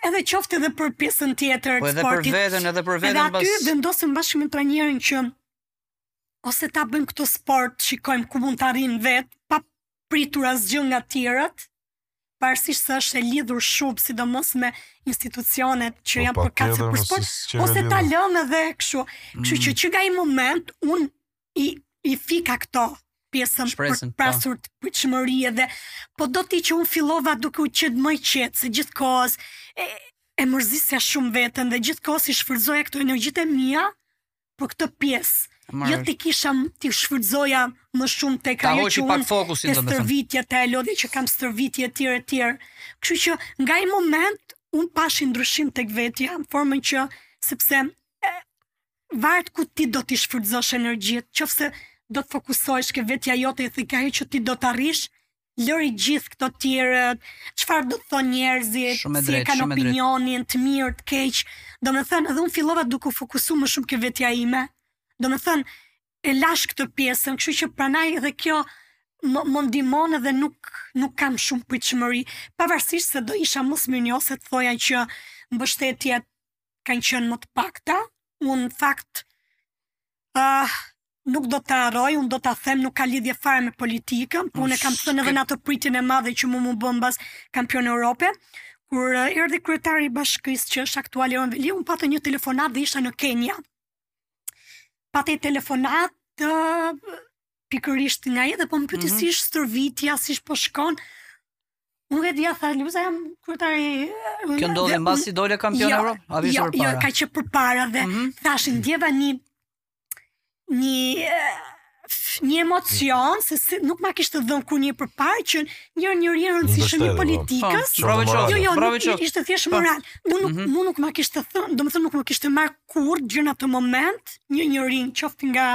edhe qoftë edhe për pjesën tjetër të sportit. Po edhe për veten, edhe për veten pse. Edhe aty vendosëm bashkë me trajnerin që ose ta bëjmë këtë sport, shikojmë ku mund të arrijmë vetë, pa pritur asgjë nga të tjerët pavarësisht se është e lidhur shumë sidomos me institucionet që po, janë përkatëse për sport, ose ta lëmë edhe kështu. Kështu që mm. që nga ai moment unë i i fika këtë pjesën për po. pasur të pritshmëri edhe, po do ti që unë fillova duke u qet më qetë, se gjithë kohës e, e mërzisja shumë veten dhe gjithë kohës i shfrytëzoja këto energjitë e mia, për këtë pjesë. Jo t'i kisha t'i shfrytëzoja më shumë tek ajo që unë fokusin te stërvitja te lodhja që kam stërvitje e tjera e tjera. Kështu që nga ai moment unë pashë ndryshim tek vetja në formën që sepse e, varet ku ti do të shfrytëzosh energjitë, qoftë do të fokusohesh ke vetja jote dhe k'ajo që ti do të arrish, Lëri gjithë këto të tjerët, çfarë do të thonë njerëzit, si e kanë opinionin, të mirë, të keq. Domethënë, edhe unë fillova duke u fokusu më shumë ke vetja ime. Domethënë, e lashë këtë pjesën, kështu që prandaj edhe kjo më, më ndihmon edhe nuk, nuk kam shumë pritshmëri. Pavarësisht se do isha mosmirënjohëse të thoja që mbështetjet kanë qenë më të pakta, unë në fakt Ah, nuk do ta harroj, unë do ta them, nuk ka lidhje fare me politikën, por unë e kam thënë edhe në atë pritjen e madhe që mu mu bë mbas kampion e Europe, kur eh, erdhi kryetari i bashkisë që është aktual Erion Veliaj, unë pata një telefonatë dhe isha në Kenia. Pata telefonatë pikërisht nga ai dhe, po më pyeti mm -hmm. si është stërvitja, si është po shkon, Nuk e dija tha Luiza jam kryetari i Kjo ndodhi mbasi dole kampion jo, Evropë, apo jo, jo, para. Jo, ka që përpara dhe mm -hmm. thashë ndjeva një një një emocion se si, nuk ma kishte dhënë kurrë më përpara që një njeri i rëndësishëm i po. politikës. Bravo çon. Jo, jo, bravo çon. Ishte thjesht po. moral. Unë nuk mhm. unë nuk ma kishte thënë, domethënë nuk më kishte marrë kurrë deri në atë moment një njeri qoftë nga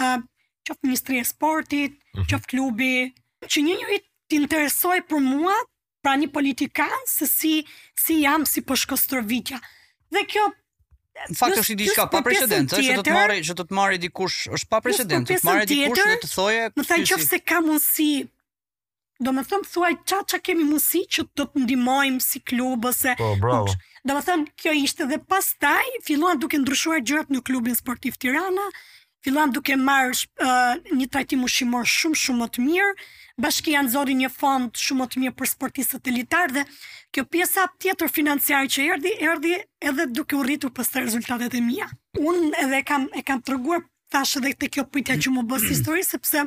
uh, qoftë ministri e sportit, mm -hmm. qoftë klubi, që një njeri interesohej për mua, pra një politikan, se si, si jam, si po shko stërvitja. Dhe kjo Në fakt është diçka pa precedent, që do të marrë, që do të marrë dikush, është pa precedent, të marrë dikush dhe të thojë, domethënë qoftë se ka mundësi domethënë thuaj ça ça kemi mundësi që të të ndihmojmë si klub ose... Po, bravo. Domethënë, kjo ishte dhe pastaj, filluan duke ndryshuar gjërat në klubin sportiv Tirana, fillon duke marrë uh, një trajtim ushqimor shumë shumë më të mirë. Bashkia nxori një fond shumë më të mirë për sportistët elitar dhe kjo pjesa tjetër financiare që erdhi, erdhi edhe duke u rritur pastaj rezultatet e mia. Unë edhe kam e kam treguar thash edhe te kjo pyetja që më bëre te histori sepse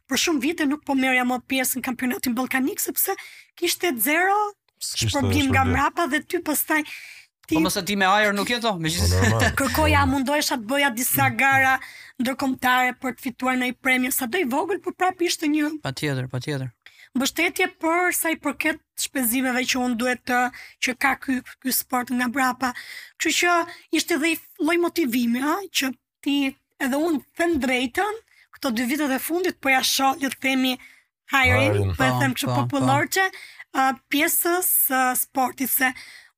për shumë vite nuk po merrja më pjesë në kampionatin ballkanik sepse kishte zero shpërblim nga mrapa dhe ty pastaj ti Po se ti me ajër nuk jeto, me gjithë. Po, Kërkoja a mundohesha të bëja disa gara ndërkombëtare për të fituar ndonjë premio, sado e vogël, por prapë ishte një Patjetër, patjetër. Mbështetje për sa i përket shpenzimeve që unë duhet të që ka ky ky sport nga brapa. Kështu që ishte dhe lloj motivimi, ëh, që ti edhe unë them të drejtën, këto dy vitet e fundit po ja shoh le të themi hajrin, po e them kështu po, po. popullorçe, uh, pjesës uh, sportit se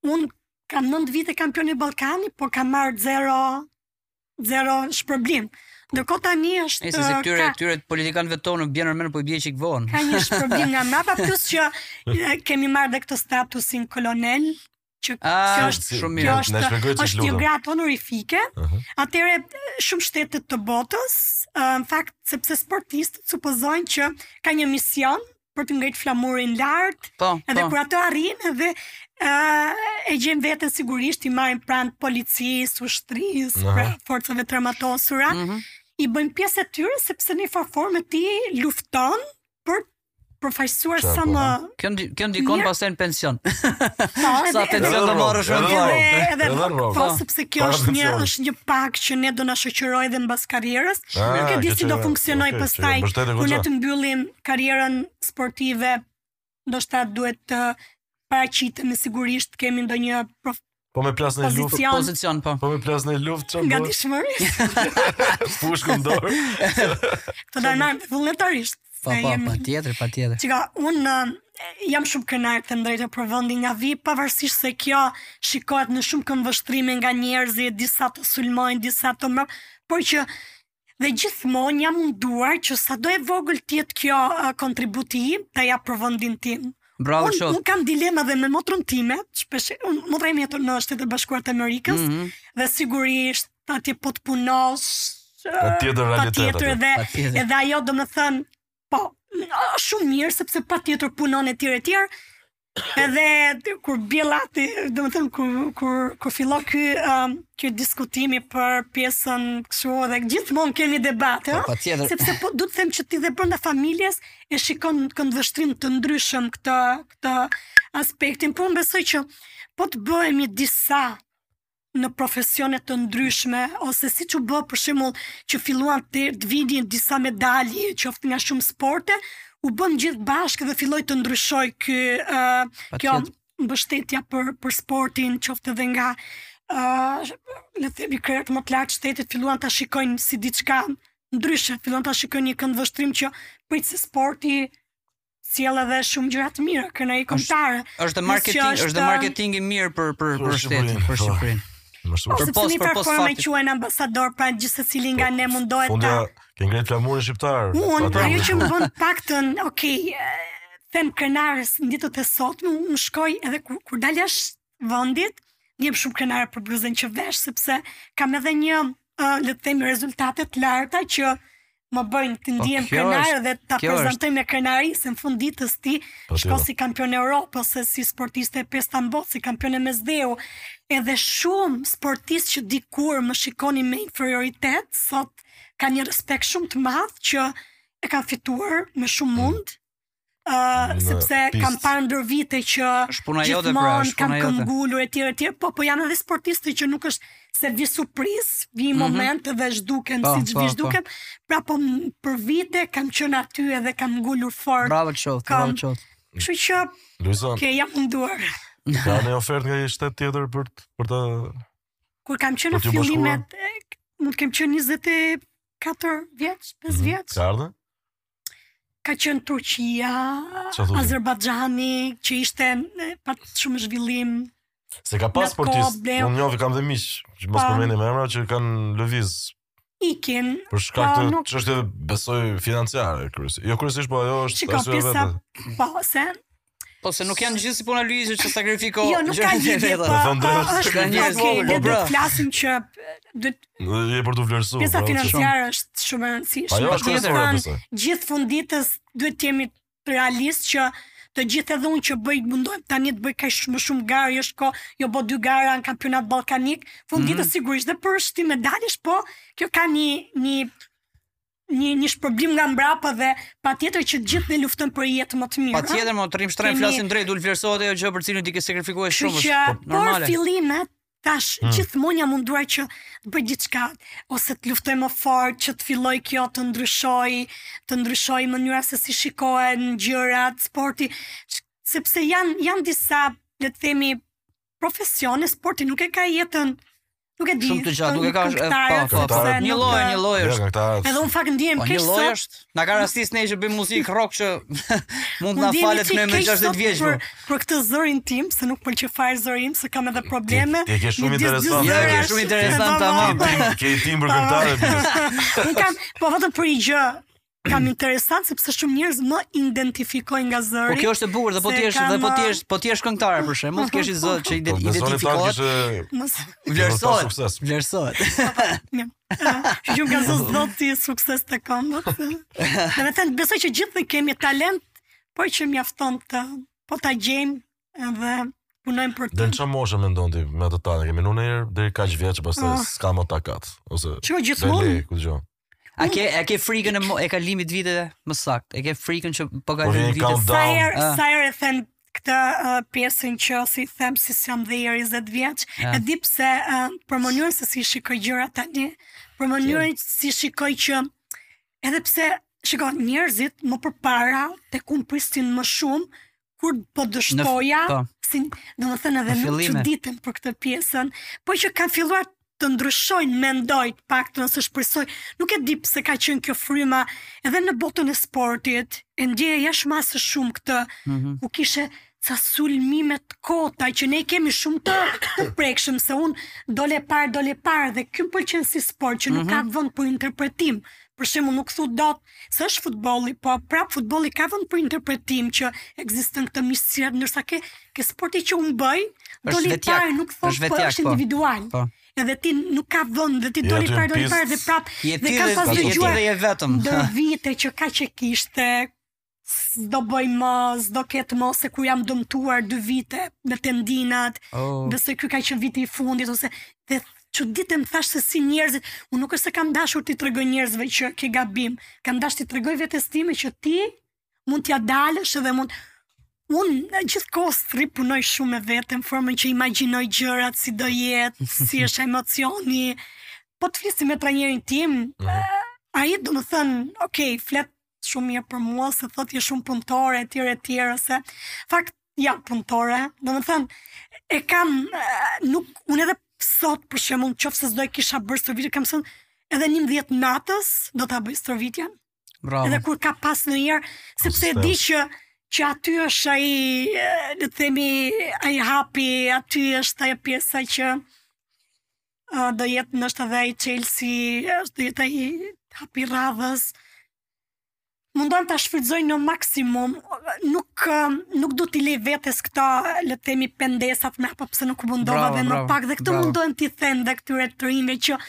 unë kam 9 vite kampione Ballkanit, po kam marr zero zero shpërblim. Ndërkohë tani është E se këtyre ka, këtyre politikanëve tonë bien ndër mend po i bie çik vonë. Ka një shpërblim nga mrapa plus që kemi marrë dhe këtë statusin kolonel, që ah, kjo është shumë mirë. Është, na shpjego çfarë është një gradë honorifike. Uh -huh. Atëherë shumë shtete të botës, në fakt sepse sportistët supozojnë që ka një mision për të ngritur flamurin lart. Po, edhe po. kur ato arrijnë edhe e gjejnë veten sigurisht i marrin pranë policisë, ushtrisë, uh -huh. forcave të armatosura. Uh mhm. -huh. I bëjnë pjesë e tyre sepse në njëfarë forme ti lufton për të përfaqësuar sa më Kjo ndi, kjo ndikon pastaj në pension. Po, Sa edhe- pension do edhe- marrësh edhe- më parë. edhe edhe Edhe rrogë, po po. sepse kjo Para është një pensionit. është një pagë që ne do na shoqërojë edhe mbas karrierës. Ah, Nuk e di kjo si që- do funksionojë okay, që pastaj mbështet kur ne goxha. të mbyllim karrierën sportive, ndoshta duhet të paraqitemi sigurisht të kemi ndonjë prof, Po me plas në luftë. Pozicion. Pozicion, po. Po me plas një luftë çfarë? Nga dishmëri. Pushkë në dorë. Të na ndan vullnetarisht. Po, po, patjetër, patjetër. Çka unë jam shumë krenare të drejtën për vendin nga vij, pavarësisht se kjo shikohet në shumë këndvështrime nga njerëzit, disa të sulmojnë, disa të më, por që dhe gjithmonë jam munduar që sado e vogël të jetë kjo uh, kontributi im ta jap për vendin tim. Bravo unë, unë kam dilema dhe me motrën time, shpesh se motra ime jeton në Shtetet e Bashkuara të Amerikës mm -hmm. dhe sigurisht atje po të punosh patjetër uh, realitet. Patjetër edhe patjetër. edhe ajo domethën po shumë mirë sepse patjetër punon etj etj. Edhe kur bie llafi, domethënë, kur, kur, kur fillon ky, um, ky diskutimi për pjesën kështu dhe gjithmonë kemi debate, po, patjetër. sepse po du të them që ti dhe brenda familjes e shikon këndvështrim të ndryshëm këtë, këtë aspektin, po unë besoj që po të bëhemi disa në profesione të ndryshme, ose siç u bë për shembull që filluan të, të vinin disa medalje, qoftë nga shumë sporte, u bënë gjithë bashkë dhe filloi të ndryshojë ky uh, kjo mbështetja për për sportin, qoftë edhe nga uh, le të themi krerët më të lartë të shtetit filluan ta shikojnë si diçka ndryshe, filluan ta shikojnë në një këndvështrim që prit se sporti sjell edhe shumë gjëra të mira, krenari kombëtare. Është dhe marketing, është, është dhe marketing i mirë për për për shtetin, për Shqipërinë. Më shumë. Përpos, përpos faktit. Ne quhemi ambasadorë pra gjithsecili nga po, ne mundohet ta. Fundja, ke ngritur flamurin shqiptar. Unë për ajo që më bën të paktën, okay, them krenare në ditët e sotme, unë shkoj edhe kur, kur dal jashtë vendit. Ndihem shumë krenare për bluzën që vesh sepse kam edhe një le të themi rezultate të larta që më bëjnë të po, ndihem po, krenare dhe ta prezantoj me krenari se në fund të ditës ti po, shkon si kampione Europe, ose si sportiste e pesta në botë, si kampione Mesdheu, edhe shumë sportistë që dikur më shikonin me inferioritet, sot kanë një respekt shumë të madh që e kam fituar me shumë mm. mund, Uh, sepse pist. kam parë ndër vite që pra, gjithmonë kam këmbgulur etj etj, po po janë edhe sportistë që nuk është se vijnë surprizë, vijnë mm -hmm. moment dhe zhduken pa, po, siç vijnë po, po. zhduken. Pa. Pra po për vite kam qenë aty edhe kam ngulur fort. Bravo të qoftë, bravo të qoftë. Kështu që Luiza. Okej, okay, jam munduar. Ka një ofertë nga një shtet tjetër për për të Kur kam qenë në fillimet, mund të kem qenë 24 vjeç, 5 mhm. vjeç. Çfarë? ka qenë Turqia, Azerbajxhani, që ishte pa shumë zhvillim. Se ka pas sportistë, unë njoh, i kam dhe miq, që mos përmendim emra që kanë lëviz. Ikin. Për shkak të nuk... çështjeve besoj financiare kryesisht. Jo kryesisht, po ajo është arsye vetë. Po, se Po se nuk janë gjithë si puna Luizës që sakrifikon. Jo, nuk ka lidhje. Po është ka njerëz që po bra. Po flasim që do të je për të vlerësuar. Pjesa pra, financiare është shumë e rëndësishme. Ajo është e rëndësishme. Gjithë fund të ditës duhet të jemi realistë që të gjithë edhe unë që bëj mundohem tani të bëj sa më shumë gara, jo shko, jo bë dy gara në kampionat ballkanik, fund të ditës mm -hmm. sigurisht dhe për shtim medaljesh, po kjo ka një një një një shpërblim nga mbrapa dhe patjetër që të gjithë ne luftojmë për jetë më të mirë. Patjetër, ore të rrimë shtrembër kemi... flasim drejt, u vlerësohet ajo gjë për cilën ti ke sakrifikuar shumë. Që po, normale. Por fillimet tash hmm. gjithmonë jam munduar që të bëj diçka ose të luftoj më fort, që të fillojë kjo të ndryshojë, të ndryshojë mënyra se si shikohen gjërat, sporti, sepse janë janë disa, le të themi, profesion e sporti nuk e ka jetën Nuk e di. Shumë të gjatë, nuk e ka është po, po, një lloj, një lloj është. Edhe un në fakt ndihem po, keq sot. Një lloj është. Na ka rastis neve që bëjmë muzikë rock që mund të na falet me me 60 vjeç. Për, për këtë zërin tim, se nuk e pëlqej fare zërin, se kam edhe probleme. Ti e ke shumë interesant. Ja, e ke shumë interesant tamam. Ke timbër këngëtare. Un e kam, po vetëm për një gjë, kam interesant sepse shumë njerëz më identifikojnë nga zëri. Po kjo është e bukur dhe po të jesh dhe po të jesh po të jesh këngëtare për shembull, mund të kesh zë që po, identifikohet. Vlerësohet. Vlerësohet. Ju nga zë zot ti sukses të këmbët. Dhe vetëm besoj që të gjithë ne kemi talent, por që mjafton të po ta gjejmë dhe punojmë për të. Dhe çfarë moshe mendon ti me atë talent? Ke menu ndonë herë deri kaq vjeç, pastaj ah. s'ka më takat ose Ço gjithmonë. Ku dëgjon? A ke a ke frikën e, e kalimit të viteve më saktë? E ke frikën që po kalojnë vitet? Sa herë sa herë e them këtë uh, pjesën që si i them s'jam dhe 20 vjeç, e di pse uh, për mënyrën se si i shikoj gjërat tani, për mënyrën yeah. si shikoj që edhe pse shikoj njerëzit më përpara tek un prisnin më shumë, kur po dështoja, po. si, domethënë edhe nuk çuditem për këtë pjesën, po që kanë filluar të ndryshojnë mendoj të pak të nësë shpërsoj, nuk e di pse ka qenë kjo fryma edhe në botën e sportit, e ndjeje jashtë mase shumë këtë, mm -hmm. ku kishe ca sulmime kota që ne kemi shumë të, të prekshëm, se unë dola e para, dola e para, dhe kjo më pëlqen si sport që nuk mm -hmm. ka mhm. vënd për interpretim, për shembull nuk thu dot Se është futbolli, po prap futbolli ka vend për interpretim që ekziston këtë miqësirë, ndërsa ke ke sporti që un bëj, doli i pari nuk thua dot po, është po. individual. Po. Edhe ti nuk ka vend dhe ti dole i pari dole i pari dhe prap dhe ka pas dëgjuar dhe vetëm. Ndër vite që ka që kishte s'do bëj më, s'do ketë më, se kur jam dëmtuar dy vite me tendinat, oh. besoj kjo ka qenë viti i fundit, ose dhe çuditem thash se si njerëzit, unë nuk është se kam dashur t'i tregoj njerëzve që ke gabim, kam dashur t'i tregoj vetes time që ti mund t'ja dalësh edhe mund unë gjithë kohës rri punoj shumë me veten, në formën që imagjinoj gjërat si do jetë, si është emocioni. Po të flisim me trajnerin tim, uh mhm. -huh. ai domethënë, "Ok, flet shumë mirë për mua, se thot je shumë punëtore, e tjera, e tjera, se në fakt jam punëtore, domethënë, e kam, nuk, unë edhe sot, për shembull, në qoftë se s'do e kisha bërë stërvitjen, kam sënë, edhe njëmbëdhjetë natës, do ta bëj stërvitjen, Bravo. edhe kur ka pas ndonjëherë, sepse e di që, që aty është ai, le të themi, ai hapi, aty është ajo pjesa që do jetë ndoshta dhe ai çelësi, do jetë ai hapi i radhës. Mundohem ta shfrytëzoj në maksimum, nuk nuk do t'i lë vetes këto le të themi pendesat me apo pse nuk u mundova dhe një pak dhe këto mundohem t'i them dhe këtyre të rinjve që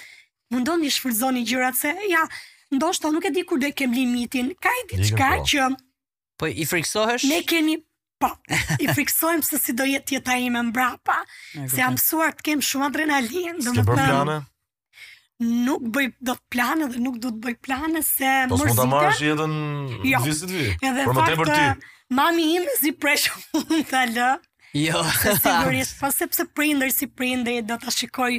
mundohuni shfrytëzojini gjërat se ja ndoshta nuk e di kur do e kem limitin, ka diçka që Po i frikësohesh? Ne kemi Po, i frikësohem se si do jetë jeta ime mbrapa, se jam mësuar të kem shumë adrenalinë, domethënë. Nuk bëj dot plane dhe nuk do të bëj plane se mos mund ta marrësh jetën jo. visit vi. Edhe për më tepër ti. Mami ime s'pret ta lë. Jo, sigurisht, po sepse prindër si prindër do ta shikoj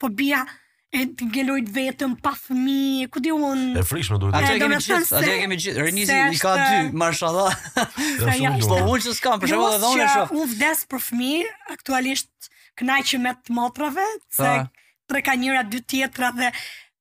po bija e tyre ngelet vetëm pa fëmijë, ku di un. E frikshme duket. Atë kemi gjithë, atë kemi gjithë. Renisi i ka dy, mashallah. Është shumë i Po unë që s'kam, për shembull edhe unë shoh. Unë vdes për fëmijë, aktualisht kënaqem me të motrave, se tre ka njëra dy tjetra dhe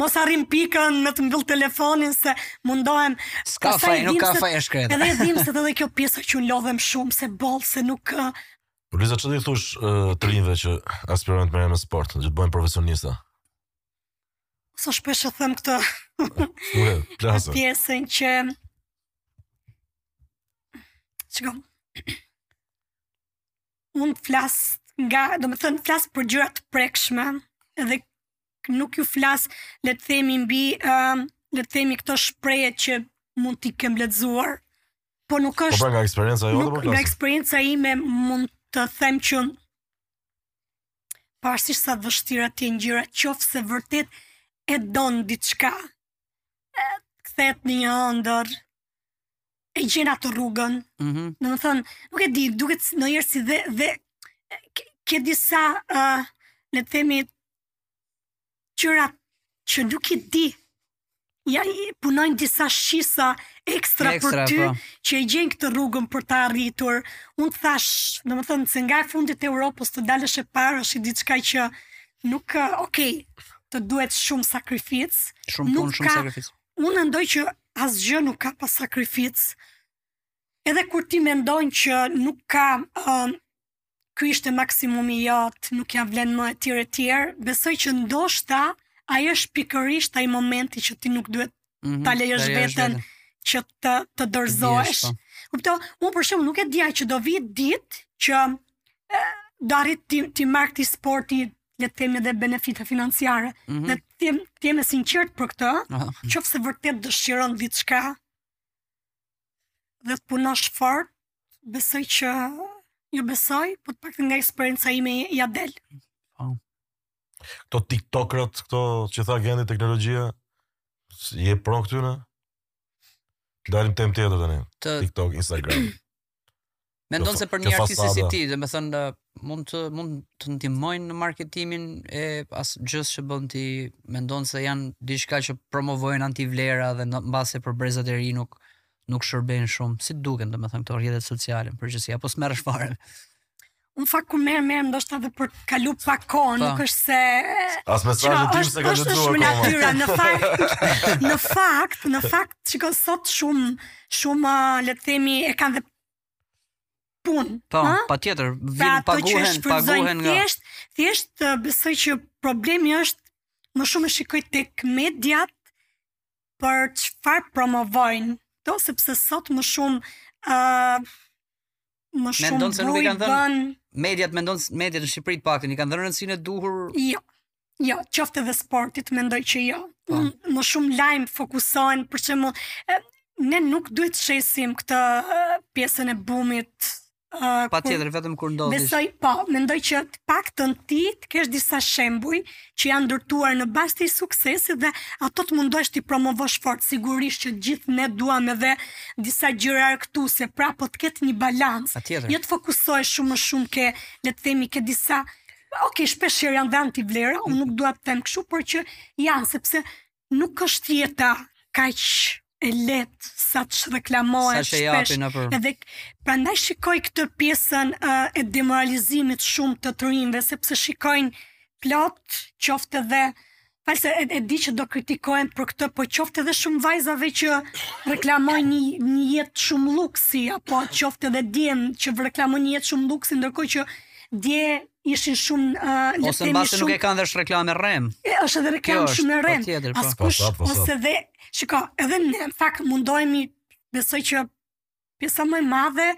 Mos arrijmë pikën me të mbyll telefonin se mundohem. S'ka faj, nuk ka faj e shkreta. Edhe e dinë se edhe kjo pjesa që unë lodhem shumë, se boll, se nuk... Luisa, çfarë do t'i thuash të rinjve që aspirojnë të merren me sport, që të bëhen profesionista? Sa shpesh e them këtë pjesën që... Që kam... Unë flas nga, domethënë, flas për gjëra të prekshme, edhe nuk ju flas le të themi mbi ë uh, le të themi këto shprehje që mund t'i kem lexuar po nuk po, është po nga eksperienca jote po nga eksperienca ime mund të them që pavarësisht sa vështira të jenë gjërat qoftë se vërtet e don diçka e kthehet në një ëndërr e gjen atë rrugën mm -hmm. domethënë nuk e di duket ndonjëherë si dhe dhe ke, ke disa uh, le të themi gjëra që nuk i di, ja punojnë disa shqisa ekstra, ekstra për ty, pa. Po. që e gjejnë këtë rrugën për ta arritur. Unë të thashë, domethënë, se nga e fundit e Europës të dalësh e parë, është diçka që nuk, okej, okay, të duhet shumë sakrificë. Shumë punë, shumë sakrificë. Unë mendoj që asgjë nuk ka pa sakrificë. Edhe kur ti mendon që nuk ka, uh, ky ishte maksimumi jot, nuk ja vlen më etj etj, besoj që ndoshta ai është pikërisht ai momenti që ti nuk duhet mm -hmm, ta lejosh veten që të të dorëzohesh. Po. Kupto, unë për shembull nuk e dija që do vijë ditë që e, do arrij t'i t'i marr këtij sporti le të themi edhe benefite financiare. Mm -hmm. Dhe të jem e sinqertë për këtë, oh. qoftë se vërtet dëshiron diçka. dhe të punosh fort, besoj që jo besoj, po të paktën nga eksperienca ime ia del. Po. Këto tiktokrët, këto që tha Genti teknologjia, je pro këtyre? Të dalim temë tjetër tani, tiktok, instagram. Mendon se për një artist si ti, domethënë, mund të, mund të ndihmojnë në marketimin e asaj gjësë që bën ti, mendon se janë diçka që promovojnë antivlera dhe mbase për brezat e rinj nuk, nuk shërbejnë shumë, si të duken domethënë këto rrjetet sociale, në përgjithësi, apo s'merresh fare. Unë në fakt kur merrem merrem ndoshta edhe për të kalu pak kohë, nuk është se As mesazhi tim s'e ka lexuar kohë. Është natyra në fakt. Në fakt, në fakt, shikoj sot shumë shumë le të themi e kanë punë. Po, patjetër, vijnë pra, paguhen, paguhen nga thjesht, thjesht besoj që problemi është më shumë e shikoj tek mediat për çfarë promovojnë. Këto sepse sot më shumë ë uh, më shumë mendon se nuk i kanë dhënë mediat mendon mediat në Shqipëri të paktën i kanë dhënë rëndësinë e duhur. Jo. Jo, qoftë edhe sportit, mendoj që jo. Po. Më shumë lajm fokusohen për shembull, ne nuk duhet të shesim këtë pjesën e bumit. Uh, patjetër, vetëm kur ndodh Besoj, po, mendoj që të paktën ti të kesh disa shembuj që janë ndërtuar mbas atij suksesit dhe ato të mundohesh t'i promovosh fort, sigurisht që të gjithë ne duam edhe disa gjëra këtu se pra po të ketë një balans. Patjetër. Jo të fokusohesh shumë më shumë ke, le të themi, ke disa Ok, shpesh herë janë dhe antivlera, unë nuk dua të them kështu, por që janë sepse nuk është jeta kaq e lehtë sa ç'reklamohet sa shpesh. Për... Edhe prandaj e shikoj këtë pjesën uh, e demoralizimit shumë të të rinjve sepse shikojnë plot qoftë edhe Fal se e, e di që do kritikohem për këtë, po qoftë edhe shumë vajzave që reklamojnë një, një jetë shumë luksi, apo qoftë edhe djem që reklamojnë një jetë shumë luksi, ndërkohë që dje ishin shumë uh, le të Ose themi mbase nuk e shumë kanë dhe është reklamë e rreme. e, është edhe Kjo reklamë është, shumë e rreme. patjetër, po. Askush Po, po, po, po. ose dhe shiko, edhe ne në fakt mundohemi besoj që pjesa më e madhe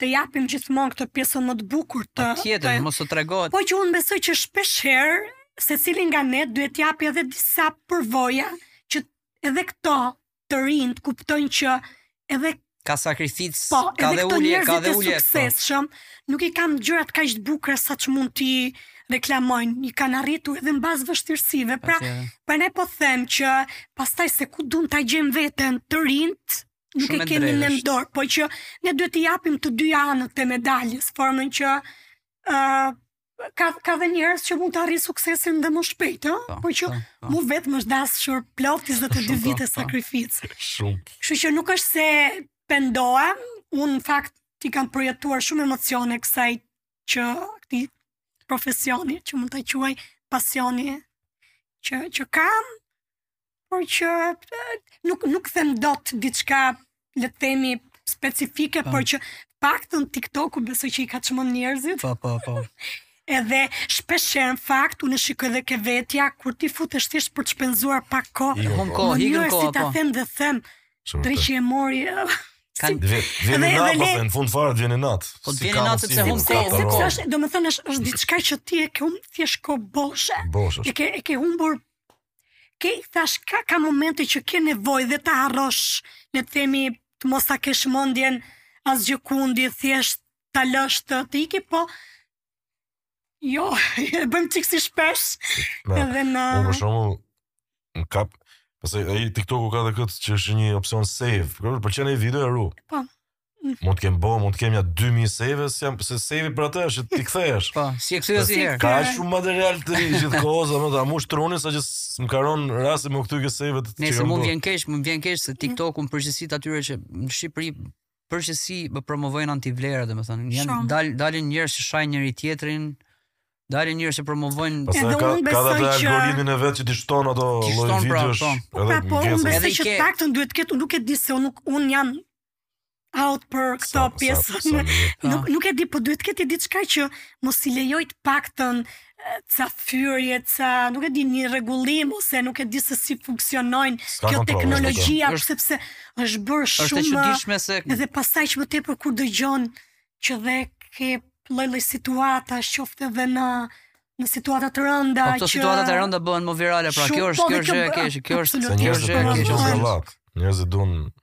të japim gjithmonë këtë pjesën më të bukur patjetër, mos u tregohet. Po që unë besoj që shpesh herë secili nga ne duhet të japë edhe disa përvoja që edhe këto të rinj të kuptojnë që edhe ka sakrificë, po, ka dhe ulje, ka dhe ulje. Po, edhe këto njerëzit e suksesshëm, nuk i kanë gjërat kaq të bukura sa ç'mund t'i reklamojnë, i kanë arritur edhe mbas vështirësive. Pra, okay. pra ne po them që pastaj se ku duan ta gjejnë veten të rinjtë, Nuk e kemi në dorë, por që ne duhet t'i japim të dy anët e medaljes, formën që uh, ka ka dhe njerëz që mund ta arrijë suksesin dhe më shpejt, ëh, po, por që po, po. mu vetë m'është dashur plot 22 vite sakrificë. Shumë. Kështu që nuk është se pendohem, unë në fakt i kam përjetuar shumë emocione kësaj që këtij profesioni që mund ta quaj pasioni që që kam por që nuk nuk them dot diçka le të themi specifike, pa. Po. por që të paktën TikToku besoj që i ka çmend njerëzit. Po, po, po. Edhe shpeshherë në fakt unë e shikoj dhe ke vetja kur ti futesh thjesht për të shpenzuar pak kohë. Jo, po. kohë, ikën kohë. Si ta po. them dhe them, tre që e mori. Ka vjen inat, po në fund fare vjen inat. Po vjen inat se humb kohë. Sepse është, domethënë është është diçka që ti e ke humb thjesht kohë boshe. Boshe. E ke e ke humbur E thashë ka ka momente që ke nevojë dhe ta harrosh, le të themi, të mos ta kesh mendjen asgjëkundi, thjesht ta lësh të, të iki, po jo, e bëjmë çik si shpesh. Na, edhe në Unë për shembull në kam Pastaj ai TikToku ka edhe këtë që është një opsion save. Kur pëlqen një video e ru. Po. Mund të kem bë, mund të kem ja 2000 save, s'jam se save për atë është t'i kthehesh. Po, s'i kthehesh asnjëherë. Ka shumë material të ri gjithkohë, aq ta mush trunin sa që më ka rënë rasti me këtyre save të tjera. Se mu më vjen keq, mu më vjen keq se TikTok-u në përgjithësi atyre që në Shqipëri përgjithësi promovojnë antivlera, domethënë, janë dal dalin njerëz që shajnë njëri tjetrin, dalin njerëz që promovojnë edhe unë besoj që ka atë algoritmin e vet që t'i shton ato lloj pra, videosh. Po, pra, po, unë besoj që të paktën duhet të ketë, nuk e di se unë nuk un jam out për këto pjesë. Nuk nuk e di, po duhet të ketë diçka që mos i lejoj të paktën ca fyrje, ca, nuk e di, një rregullim ose nuk e di se si funksionon kjo teknologjia, është sepse është bërë shumë është e çuditshme se edhe pastaj që më tepër kur dëgjon që dhe ke lloj-lloj situata, qoftë edhe në në situata të rënda po, që ato situata të rënda bëhen më virale, pra kjo është po, kjo është gjë e keqe, kjo është kjo është gjë e keqe. Njerëzit duan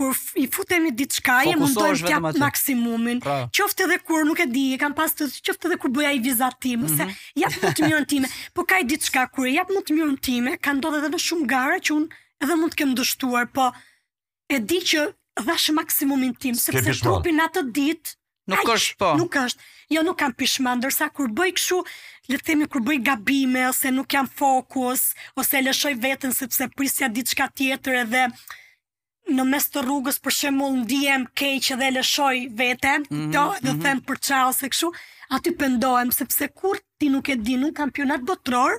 kur i futem një diçkaje, mundohem të jap maksimumin, pra. qoftë edhe kur nuk e di, e kam pas të qoftë edhe kur bëja një vizatim, mm -hmm. se mhm. jap më të mirën time, po ka një diçka, kur jap më të mirën time, ka ndodh edhe në shumë gara që unë edhe mund të kem dështuar, po e di që dhashë maksimumin tim, sepse trupi n'atë ditë, Nuk Aq, është po. Nuk është. Jo, nuk kam pishman, ndërsa kur bëj kështu, le të themi kur bëj gabime ose nuk jam fokus, ose e lëshoj veten sepse prisja diçka tjetër edhe në mes të rrugës për shembull ndihem keq dhe e lëshoj veten, mm -hmm, dhe mm -hmm. them për ça ose kështu, aty pendohem sepse kur ti nuk e di në kampionat botëror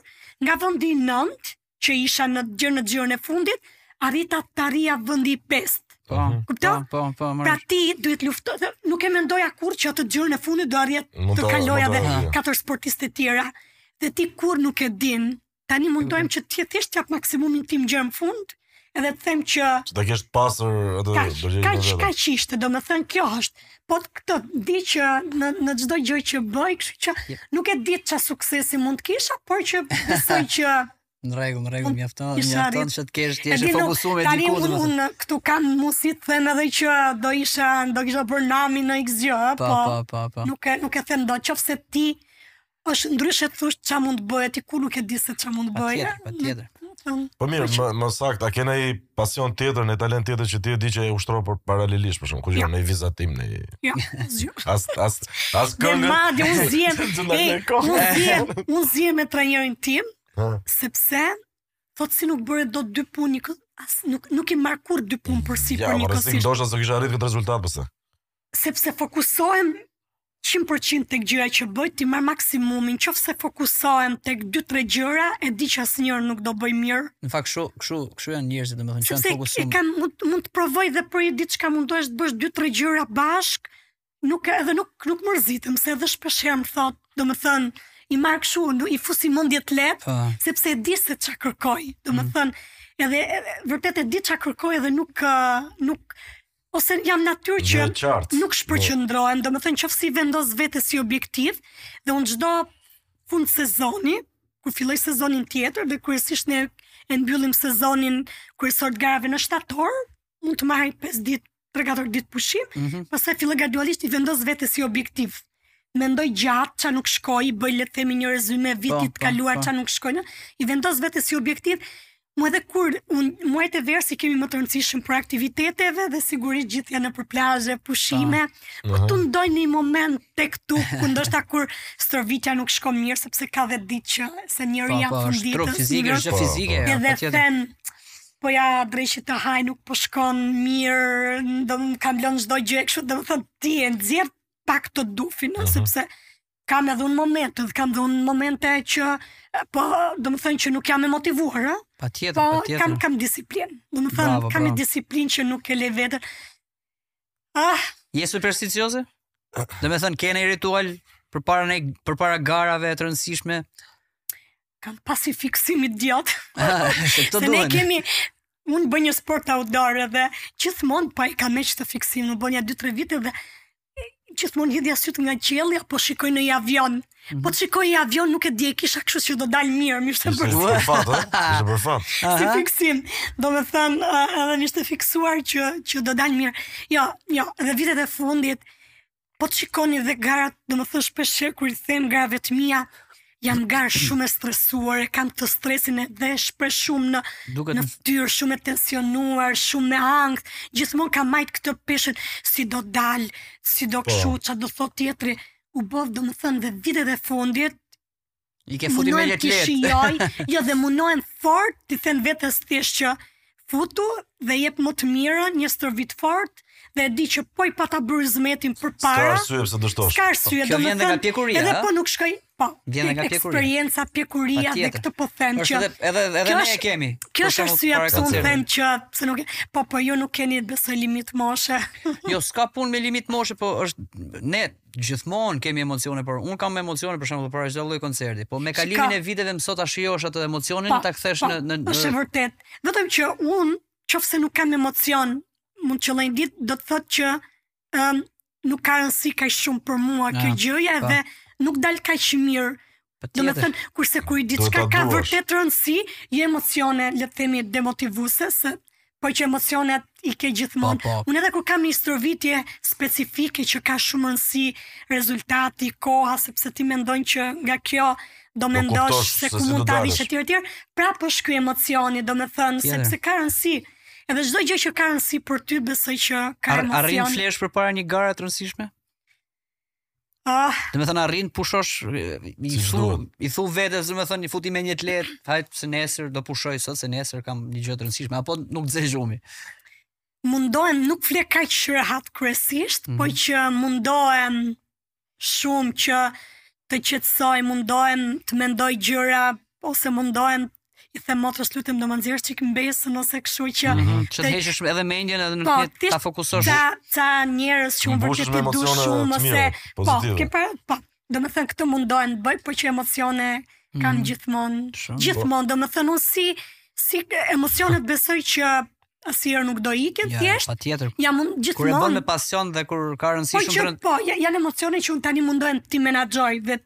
nga vendi 9 që isha në gji në xhiron e fundit, arrita të arria vendi i pestë. Po, mhm. po, Kupton? Po, po, po, pra ti duhet të luftosh, dhe nuk e mendoja kurrë që atë xhiron e fundit do arrija të kaloja dhe katër sportiste të tjera. Dhe ti kurrë nuk e din, tani mundohem që thjesht jap maksimumin tim deri në fund, edhe të them që që të kesh pasur atë kaq, do gjej kaq, kaq ishte, domethënë kjo është. Po këtë di që në në çdo gjë që bëj, kështu që nuk e di ç'a suksesi mund të kisha, por që besoj që Në rregull, në rregull, mjafton, mjafton që të kesh të jesh fokusuar diku. Tani unë këtu kam musi të them edhe që do isha, do kisha për nami në XJ, po. Po, po, po, po. Nuk e nuk e them dot, nëse ti është ndryshe të thuash çfarë mund të bëje ti kur nuk e di se çfarë mund të bëhet. Patjetër, patjetër. Po mirë, më, më saktë, a ke ndonjë pasion tjetër, ndonjë talent tjetër që ti e di që e ushtron paralelisht, për shembull, ku di, ndonjë vizatim, ndonjë... Jo, jo. As, as, as këngë... Dhe madje, unë zihem, unë zihem, unë zihem me trajnerin tim, sepse, thotë si nuk bëre dot dy punë njëkohësisht, as, nuk, nuk i marr kurrë dy punë përsipër njëkohësisht... Ja, më rëzik, ndoshta s'e kisha arritur këtë rezultat, përse? sepse fokusohem 100% tek gjëja që bëj, t'i marr maksimumin, qoftë se fokusohem tek 2-3 gjëra, e di që asnjërën nuk do bëj mirë. Në fakt kështu, kështu, kështu janë njerëzit, domethënë që janë fokusuar. Sepse kam, mund, mund të provoj dhe për një ditë ç'a mundohesh të bësh 2-3 gjëra bashkë, nuk edhe nuk nuk mërzitem, se edhe shpesh herë më thotë, domethënë i marr kështu, i fus mendjes lehtë, po. sepse e di se çka kërkoj. Domethënë, mm. edhe, edhe vërtet e di çka kërkoj dhe nuk nuk ose jam natyrë që nuk shpërqendrohem, domethënë qoftë se i vendos vetes një objektiv, dhe unë çdo fund sezoni, kur filloj sezonin tjetër, dhe kryesisht ne e mbyllim sezonin kryesor të garave në shtator, mund të marr 5 ditë, 3-4 ditë pushim, mm -hmm. pastaj filloj gradualisht i vendos vetes një objektiv. Mendoj gjërat që nuk shkoi, bëj le themi një rezume po, vitit të po, kaluar po. çfarë nuk shkoi, në, i vendos vetes një objektiv, Mua dhe kur un muajt e verës i kemi më të rëndësishëm prej aktiviteteve dhe sigurisht të gjithë janë nëpër plazhe, pushime. Po uh -huh. kështu ndonjë moment të këtu ku ndoshta kur stërvitja nuk shkon mirë sepse ka dhe ditë që je njeri po, ja po, fundit. Po, fizike, është po, fizike. Po, edhe po, them po ja dreqi ta hajë nuk po shkon mirë, domethënë kam lënë çdo gjë kështu, do të thotë ti e nxjerr pak atë dufin, uh -huh. sepse kam edhe unë momente, dhe kam dhe unë momente që, po, domethënë që nuk jam e motivuar, a? Patjetër, po, patjetër. kam, kam disiplinë, domethënë, bravo, kam bravo. një disiplinë që nuk e lë veten. Ah. Je supersticioze? Domethënë, ke ndonjë ritual përpara, ne, përpara garave të rëndësishme? Kam pas një fiksim idiot. Ah, se këto duhen. Se ne kemi, unë bëj një sport outdoor edhe gjithmonë pa po i kam qenë me fiksim, unë bëja 2-3 vite dhe gjithmonë hidhja sytë nga qielli a po shikoj ndonjë avion. Mm -hmm. Po të shikoja avion nuk e di, kisha kështu që do dal mirë, mirë se për fat. Ishte për fat. Si fiksim. Domethënë edhe më ishte fiksuar që që do dal mirë. Jo, jo, edhe vitet e fundit po të shikoni dhe garat, domethënë shpesh kur i them garave të mia, jam garë shumë e stresuar, e kam atë stresin edhe shpreh shumë në, Duket... në ftyrë, shumë e tensionuar, shumë me ankth, gjithmonë kam mbajt këtë peshen, si do dal, si do po. kështu, po. ça do thotë tjetri, u bo domethënë dhe vitet e fundit, I ke futi me të lehtë. Shijoj, jo dhe mundohem fort, t'i them vetes thjesht që, futu dhe jep më të mirën, je stërvit fort dhe e di që po i pata bërë zmetin për para. S'ka arsye pse dështosh. S'ka arsye, po, domethënë. Pjekuria, edhe po nuk shkoi. Po. Vjen nga pjekuria. Eksperienca pjekuria dhe këtë po them që edhe edhe edhe ne e kemi. Kjo është arsyeja pse unë them që pse nuk po po ju nuk keni besoj limit moshe. jo, s'ka punë me limit moshe, po është ne Gjithmonë kemi emocione, por unë kam emocione për shembull para çdo lloj koncerti, po me kalimin ka... e viteve mëson ta shijosh atë emocionin pa, po, ta kthesh po, në në Është vërtet. Vetëm që unë, qoftë se nuk kam emocion, mund të qëllojë ditë, do të thotë që ëm um, nuk ka rëndësi kaq shumë për mua pa, po, kjo gjëja pa. dhe nuk dal kaq mirë Domethënë, kurse kur diçka ka vërtet rëndësi, i emocione, le të themi, demotivuese, se po që emocionet i ke gjithmonë. Po, po. Unë edhe kur kam një stërvitje specifike që ka shumë rëndësi rezultati, koha, sepse ti mendon që nga kjo do mendosh se ku mund të arrish e tjera tjera, prapë është ky emocioni, domethënë, sepse ka rëndësi. Edhe çdo gjë që ka rëndësi për ty, besoj që ka emocion. Arrin flesh përpara një gare të rëndësishme? Ah. Domethënë arrin pushosh i si thu i thu vetes domethënë futi me një të lehtë, hajt se nesër do pushoj sot se nesër kam një gjë të rëndësishme apo nuk të zë gjumi. Mundohem nuk fle kaq rehat kryesisht, mm -hmm. po mhm. që mundohem shumë që të qetësoj, mundohem të mendoj gjëra ose mundohem i them motrës lutem do më nxjerrësh çik mbesën ose kështu që mm -hmm, që të heqësh edhe mendjen edhe në po, të ta fokusosh ta ca njerëz që unë vërtet të du shumë ose po ke para po domethënë këtë mundohem të bëj por që emocione mhm. kam mm -hmm. gjithmonë gjithmonë domethënë unë si si emocionet besoj që asnjëherë nuk do ikin ja, thjesht. Patjetër. Janë gjithmonë. Kur e bën me pasion dhe kur ka rëndësi po, shumë. Po, ja, janë emocione që unë tani mundohem t'i menaxhoj vetë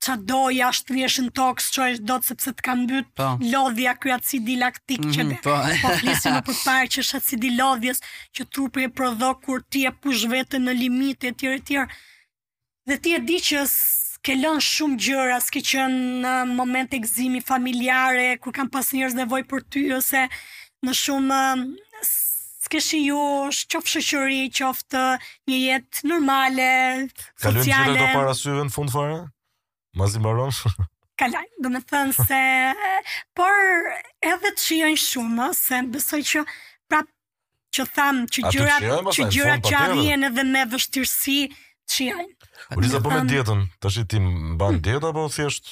ça doja është të bijesh në tokë, s'çohesh dot sepse të ka mbyt po. lodhja ky acidi laktik mm -hmm, që mhm, po, po flisim më përpara që është acidi i lodhjes që trupi e prodhon kur ti e push veten në limite etj etj. Dhe ti e di që ke lënë shumë gjëra, s'ke qenë në momente gëzimi familjare, kur kanë pas njerëz nevojë për ty ose në shumë S'ke shijush, qoftë shoqëri, qoftë një jetë normale, sociale. Kalojnë gjërat ato para syve në fund fare? Mezi mbaron? Kalojnë, do me thënë se... Por edhe të shijojnë shumë, se besoj që prap që thamë që gjërat që gjërat që arrihen edhe me vështirësi të shijojnë. Luiza po me dietën, tash ti mban dietë apo thjesht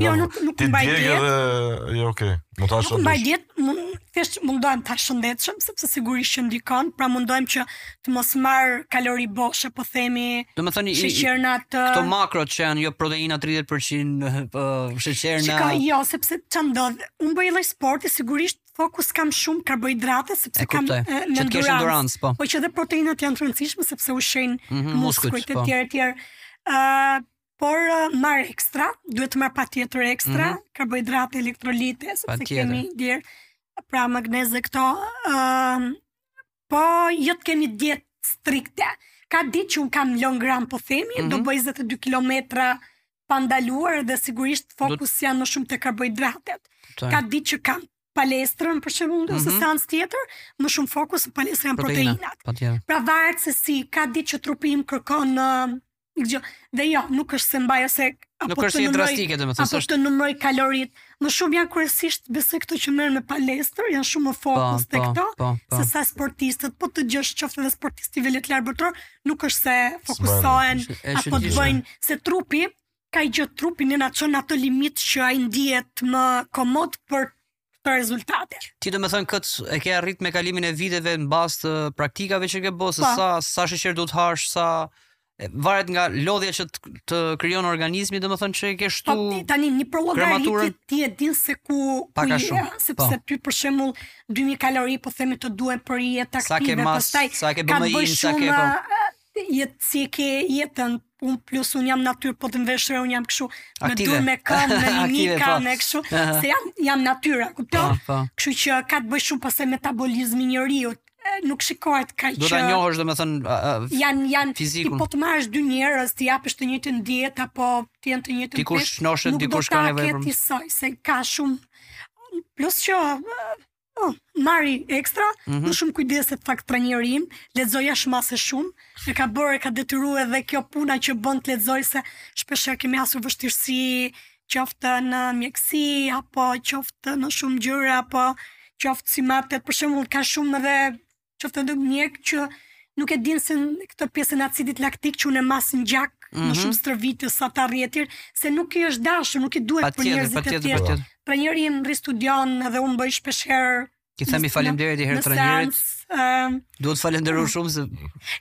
Jo, nuk nuk mbaj dietë. Edhe jo, okay. Më tash. Nuk mbaj dietë, thjesht mundohem të ha shëndetshëm sepse sigurisht që ndikon, pra mundohem që të mos marr kalori boshe, po themi. Do të thoni sheqerna. Këto makro që janë jo proteina 30% eh, po sheqerna. Shiko, jo, sepse ça ndodh. Unë bëj lloj sporti, sigurisht fokus kam shumë karbohidrate sepse kam në eh, endurance, po. Por që edhe proteinat janë të rëndësishme sepse ushqejnë mm -hmm, muskujt e po. tjerë e tjerë. Ëh, por uh, marr ekstra, duhet të marr patjetër ekstra, mm -hmm. karbohidrate, elektrolite, sepse kemi djersë, pra magnez e këto. Ëm ehm, uh, po jo të kemi dietë strikte. Ka ditë që unë kam long run po themi, mm -hmm. do mhm. bëj 22 kilometra pa ndaluar dhe sigurisht fokus do... janë më shumë te karbohidratet. Ka ditë që kam palestrën për shembull ose mm -hmm. seancë tjetër, më shumë fokus në palestrën proteinat. Pra varet se si ka ditë që trupi im kërkon uh, Dëgjo, dhe jo, nuk është se mbaj ose apo nuk është të numroj, drastike, domethënë, apo është... të numroj kaloritë. Më shumë janë kryesisht besoj këto që merren me palestër, janë shumë më po, fokus te po, këto, po, po. se sa sportistët, po të jesh qoftë dhe sportist i nivelit të lartë botëror, nuk është se fokusohen, apo të bëjnë, se trupi, ka gjetë trupin e në në atë limit që ai ndihet më komod për këto rezultate. Ti do me thënë këtë e ke arrit me kalimin e viteve në bazë të praktikave që ke bo, se po. sa, sa sheqer duhet të hash, sa varet nga lodhja që të, të krijon organizmi, do me thënë që e ke kështu po, tani, një përllogari ti e din se ku, ku je, shumë. Po. sepse ty për shembull 2000 kalori po themi të duhen për jetë aktive, sa ke mas, pastaj, sa ke BMI sa ke po. jetë si e ke jetën unë plus unë jam natyrë po të më vësh re unë jam kështu me duar me këmbë me mimikë po. ka me kështu se jam jam natyra kupton po, po. kështu që ka të bëjë shumë pastaj metabolizmi i njeriut nuk shikohet kaq do ta njohësh domethënë janë janë fizikun. ti po të marrësh dy njerëz t'i japësh të njëjtën dietë apo t'i japësh të njëjtën dikush shëndoshet dikush ka nevojë për nuk do ta ketë pastaj se ka shumë plus që Oh, marr ekstra, mm -hmm. më shumë kujdeset fakt trajneri im, lexon jashtë mase shumë, e ka bërë, e ka detyru edhe kjo puna që bën të lexojë se shpeshherë kemi hasur vështirësi, qoftë në mjekësi, apo qoftë në shumë gjëra, apo qoftë si matet, për shembull ka shumë edhe qoftë edhe mjek që nuk e din se këtë pjesën e acidit laktik që unë mas në gjak mm-hmm në mhm shumë stërvitje sa ta rjetir, se nuk i është dashë, nuk i duhet pa për njerëzit e tjerë. Patjetër. Trajneri im rri studion dhe unë bëj shpesherë Ti themi faleminderit një herë trajnerit. Ëm duhet të falenderoj shumë se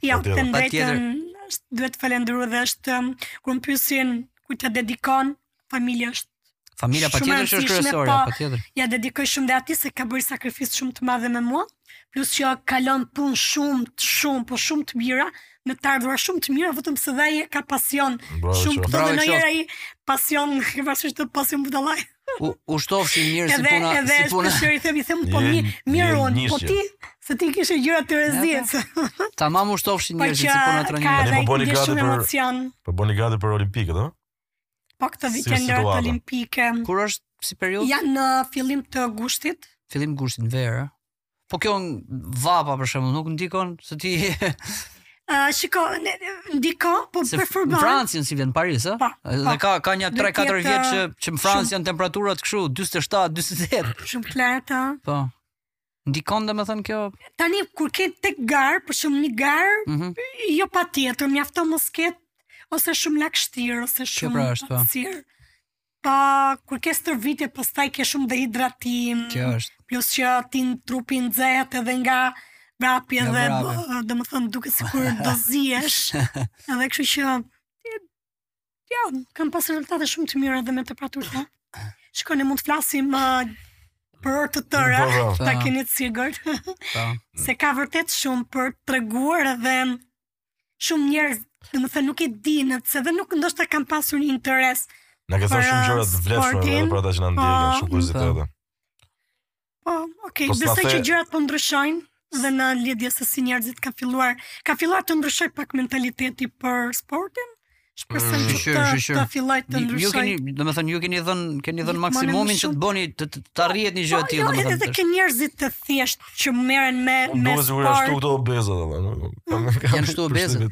Ja, të ndajtën duhet të falenderoj dhe është kur më pyesin kujt ia dedikon, familja është Familja patjetër që është kryesore, po, patjetër. Ja dedikoj shumë dhe atij se ka bërë sakrificë shumë të madhe me mua, plus që ka lënë punë shumë, shumë, po shumë të mira, me të ardhura shumë të mira, vetëm se dhe ai ka pasion Bravo, shumë këto dhe ndonjëherë ai pasion i bashkë të pasionuar, budallenj. U u shtofshin njerëz si puna, edhe, si puna. Edhe i them i them po mirë, mirë unë, po ti se ti kishe gjëra të rëzit. Tamam u shtofshin po njerëz si puna trajnerit. Po bëni gati për emocion. Po bëhesh gati për olimpikët, ëh? Po këtë vit janë lojërat olimpike. Kur është si periudhë? Janë në fillim të gushtit. Fillim gushti, në verë. Po kjo vapa për shembull nuk ndikon se ti Uh, shiko, ndikon, po se për furgon. Në Francë janë sivjet në Paris, ë? Po, po. Dhe ka ka një 3-4 vjet që që në Francë janë temperaturat kështu 47, 48. Shumë të larta. Po. Ndikon domethënë kjo? Tani, kur ke tek garë, për shembull një garë, mm-hmm, jo patjetër, mjafton mos ketë, ose shumë lakështirë, ose shumë kjo pra është, pa. Po. Po kur ke stërvitje, pastaj ke shumë dehidratim, kjo është. plus që ti, trupi nxehet edhe nga vrapi edhe, domethënë, duket sikur do ziesh, edhe kështu që Jo, kam pas rezultate shumë të mira dhe me temperaturë. Shiko, ne mund të flasim uh, për orë të tëra, po, po. ta keni të sigurt. Po. Se ka vërtet shumë për të treguar edhe shumë njerëz, domethënë nuk e dinë, se dhe nuk ndoshta kanë pasur një interes. Na ke thënë shumë gjëra të vlefshme edhe për ata që na ndjekin, shumë kuriozitete. Po, okay, po besoj që gjërat po ndryshojnë dhe në lidhje se si njerëzit ka filluar, ka filluar të ndryshojë pak mentaliteti për sportin. Shpresoj mm, që të, shyqyr, të fillojë të ndryshojë. Ju keni, domethënë ju keni dhënë, keni dhënë maksimumin që të bëni të të, të arrihet një gjë e po, tillë, jo, domethënë. Edhe ke njerëzit e thjeshtë që merren me po, me sport. Do të thotë ashtu këto obezë domethënë. Janë ashtu obezë.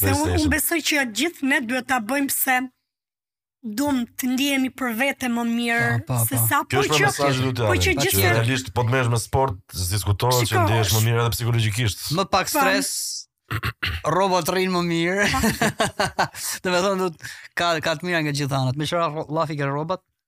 Se unë un besoj që gjithë ne duhet ta bëjmë se dum të ndihemi për vete më mirë po, po, po, se sa po që po që gjithë realisht po të merresh me sport s'diskutohet që ndihesh më mirë edhe psikologjikisht më pak stres rrobat të rrinë më mirë domethënë ka ka të mira nga gjithë anët me çfarë llafi ke rrobat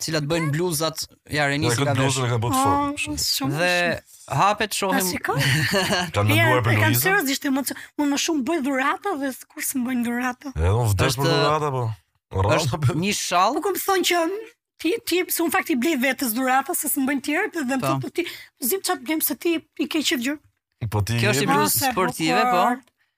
cilat bëjnë bluzat ja renisi ka vesh. Bluzat i ka bërë Fort. Ah, dhe hapet shohim. Kanë menduar për Luizën. Kam seriozisht emocion. Unë më shumë bëj dhurata dhe kur s'më bëjnë dhurata. Edhe unë vdes për dhurata po. Është një shall. Po kam thënë që ti ti se unë në fakt i blej vetes dhurata se s'më bëjnë tjerë dhe më po. thotë ti s'di çfarë të blem se ti i ke çdo gjë. Po ti Kjo është bluzë sportive po.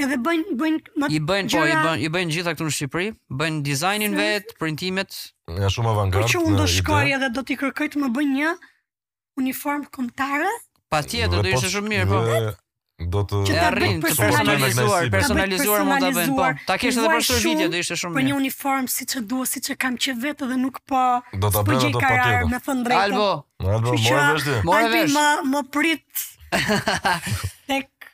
Edhe bëjnë bëjnë më i bëjnë po i bëjnë i bëjnë gjitha këtu në Shqipëri, bëjnë dizajnin vetë, printimet, janë shumë avangard. Por që unë do shkoj edhe do t'i kërkoj të më bëjnë një uniformë kombëtare? Patjetër do ishte shumë mirë, po. Do të ta bëjnë të personalizuar, personalizuar mund ta bëjmë po. Ta kesh edhe për stërvitje do ishte shumë mirë. Për një uniformë siç e dua, siç e kam qejf vetë dhe nuk po. Do ta bëjnë ata patjetër. Me thënë të drejtën. Albo. Albo, more vesh ti. Mora vesh. Më më prit. Tek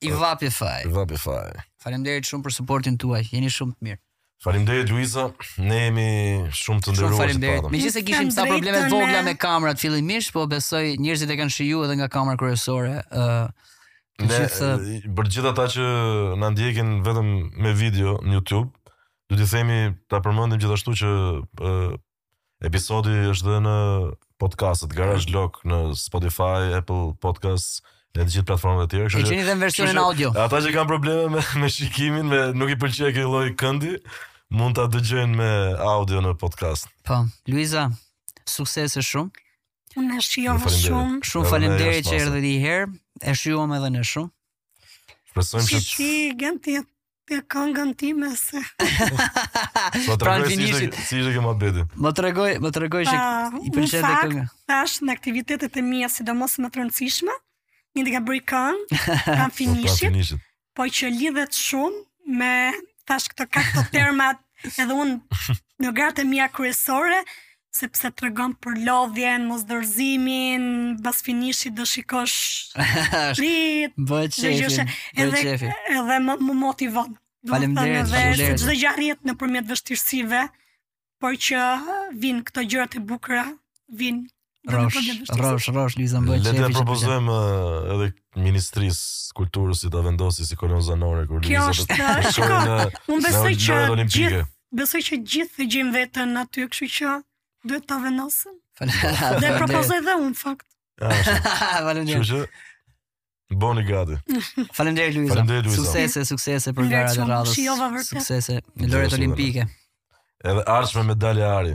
I vapi faj. I vapi faj. Faleminderit shumë për suportin tuaj. Jeni shumë të mirë. Faleminderit Luiza, ne jemi shumë të nderuar. Faleminderit. Megjithëse kishim ca probleme të vogla me kamerat fillimisht, po besoj njerëzit e kanë shijuar edhe nga kamera kryesore. ë uh, Ne për gjithë ata që na ndjekin vetëm me video në YouTube, do t'i themi ta përmendim gjithashtu që uh, Episodi është dhe në podcastet, Garage Lock në Spotify, Apple Podcasts, në të gjithë platformat e tjera. E gjeni dhe në versionin audio. Ata që kanë probleme me, me shikimin, me nuk i pëlqej kjo lloj këndi, mund ta dëgjojnë me audio në podcast. Po, Luiza, suksese shumë. Unë e shijova shumë. Shumë faleminderit që erdhe dhe një herë. E shijuam edhe ne shumë. Shpresojmë që si genti Pja këngën time se. Po të tregoj si ishte, si ishte kjo ma beti. Më trego, më trego që i përshet dhe këngë. Në fakt është në aktivitetet e mija, sidomos më të rëndësishme, një të ka bëri këngë, para finishit, po, po që lidhet shumë me, tash këto ka këto termat, edhe unë në garat e mija kryesore, sepse tregon për lodhjen, mos dorëzimin, pas finishit do shikosh prit, dëgjo edhe, edhe më, më motivon. Faleminderit, faleminderit. Çdo gjë arrihet nëpërmjet vështirësive, por që vijnë këto gjërat e bukra, vijnë. Rrofsh, rrofsh, rrofsh, Luiza më bëhet qejfi. Le t'i propozojmë uh, edhe Ministrisë së Kulturës që ta vendosë si kolonë zanore, kur Luiza të shkojë në Unë besoj që gjithë Besoj që të gjithë e gjejmë veten te ty, kështu që duhet ta vendosin. Do e propozoj dhe unë, në fakt. Faleminderit. Që Bëhuni gati. Faleminderit Luiza. Faleminderit Luiza. Suksese, suksese për garat e radhës. Suksese në lojërat olimpike. Edhe ardhsh me medalje ari.